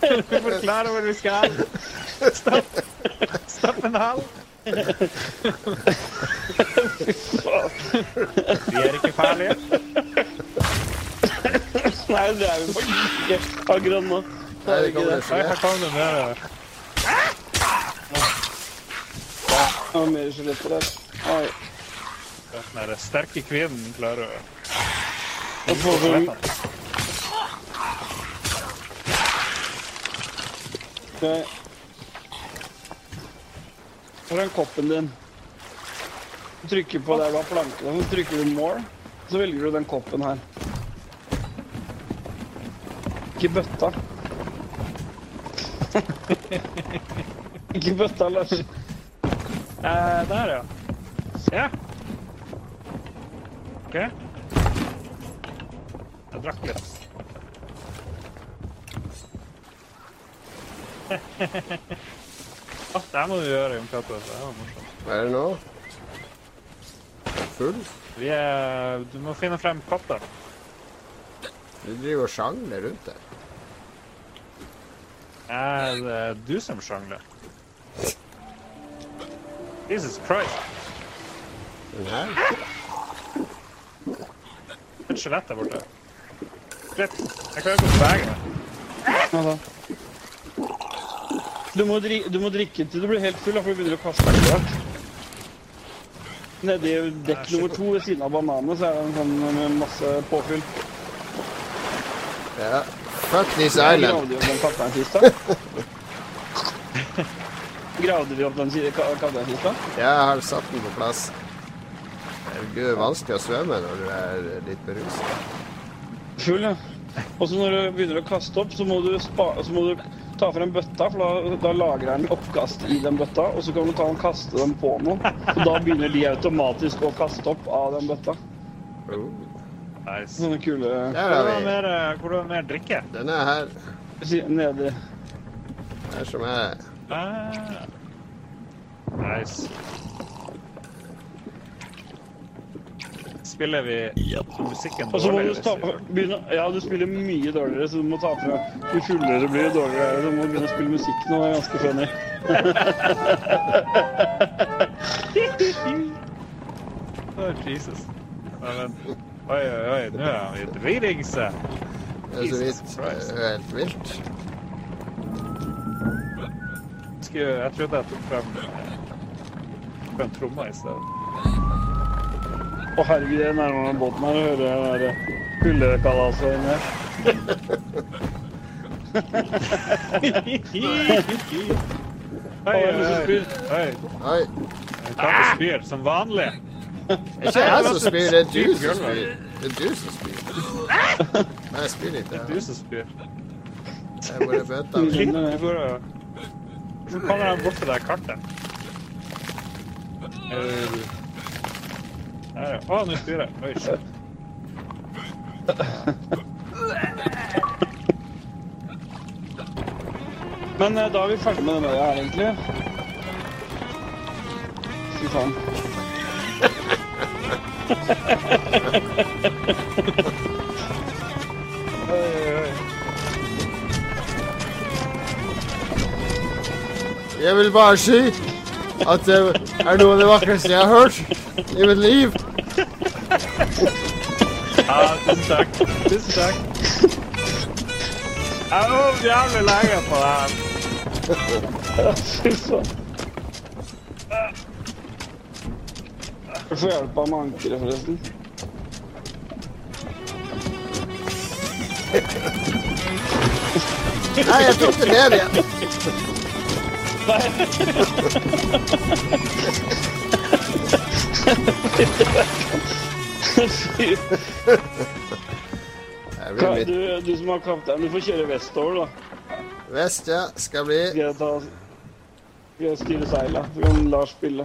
Speaker 3: Kan du forklare hvor vi skal? Stopp. Stopp en hal. Vi er ikke farlige.
Speaker 2: Nei, det er vi faktisk ikke akkurat nå.
Speaker 1: Nei, det kommer
Speaker 3: Oi,
Speaker 1: skjelett.
Speaker 3: her kom det mer.
Speaker 2: Det var mer skjeletter der. Oi.
Speaker 3: Den der sterke kvinnen klarer å
Speaker 2: Da får vi Ok. Hvor er den koppen din? Du trykker på der du har plankene, så trykker du more. Så velger du den koppen her. Ikke bøtta. Ikke bøtta, Lars.
Speaker 3: Eh, der, ja. Se. OK. Jeg drakk litt. ah, det her må du gjøre, Jon Cato. Det var morsomt.
Speaker 1: Hva er det nå? Full?
Speaker 3: Vi er Du må finne frem katta.
Speaker 1: Du driver og sjangler rundt der.
Speaker 3: Er det du som sjangler? Jesus Christ.
Speaker 1: Den her?
Speaker 3: Et skjelett der borte. Shit. Jeg klarer ikke å bevege meg.
Speaker 2: Ja, da. Du må, du må drikke til du blir helt full, for du begynner å kaste deg. Nedi dekk nummer to ved siden av bananene så er det en sånn med masse påfyll.
Speaker 1: Ja. Fuck this island.
Speaker 2: Gravde vi opp den kapteinkista? Gravde vi opp den kapteinkista?
Speaker 1: Jeg har satt den på plass. Herregud, det er vanskelig å svømme når du er litt beruset.
Speaker 2: Full, ja. Og så når du begynner å kaste opp, så må du, spa så må du ta frem bøtta, for da, da lagrer den oppkast i den bøtta, og så kan du ta og kaste dem på noe. Og da begynner de automatisk å kaste opp av den bøtta.
Speaker 3: Nice.
Speaker 2: Noen kule
Speaker 1: Der
Speaker 3: Hvor
Speaker 1: er
Speaker 3: det
Speaker 1: vi.
Speaker 3: mer, eh, hvor var mer drikke?
Speaker 1: Den er her.
Speaker 2: nedi
Speaker 1: Her som er
Speaker 3: Ah. Nice. spiller vi musikken
Speaker 2: Og så må du ta, begynne Ja, du spiller mye dårligere, så du må ta fra Jo fullere blir det dårligere. Du må begynne å spille musikk nå. Det er ganske funny.
Speaker 3: oh, Jesus. Ja, oi, oi, oi, nå er han litt dritings.
Speaker 1: Det er så vidt det er helt vilt.
Speaker 3: Jeg trodde jeg tok frem en frem tromma i stedet.
Speaker 2: Å herregud, jeg nærmer meg båten her og hører det der fullekalaset inni her. Hei,
Speaker 3: hei.
Speaker 2: Hei. Hei.
Speaker 3: oi.
Speaker 2: Hei.
Speaker 3: Hei.
Speaker 1: Hei.
Speaker 3: Hei. spyr som vanlig.
Speaker 1: Det er ikke jeg som spyr, det er du som spyr. Det er du som spyr. Nei, jeg spyr ikke.
Speaker 3: Det er Du som spyr.
Speaker 1: Jeg burde bare
Speaker 3: av. Hvordan kommer han bort til det kartet? Eh, Der, ja. Å, nå spyr jeg. Oi, shit.
Speaker 2: Men eh, da er vi ferdig med den øya her, egentlig. Fy faen.
Speaker 1: Jeg vil bare si at det er noe av det vakreste jeg har hørt i mitt liv.
Speaker 3: Ja, tusen takk. Tusen takk. Jeg har øvd jævlig lenge på det her.
Speaker 2: Fy faen. Jeg får hjelp av ankeret, forresten.
Speaker 1: Nei, jeg tok det ned igjen. Nei.
Speaker 2: Du, du som har kaptein, du får kjøre vestover, da.
Speaker 1: vest, ja. Skal bli
Speaker 2: Skal jeg ta Skal jeg styre seila? Så kan Lars spille.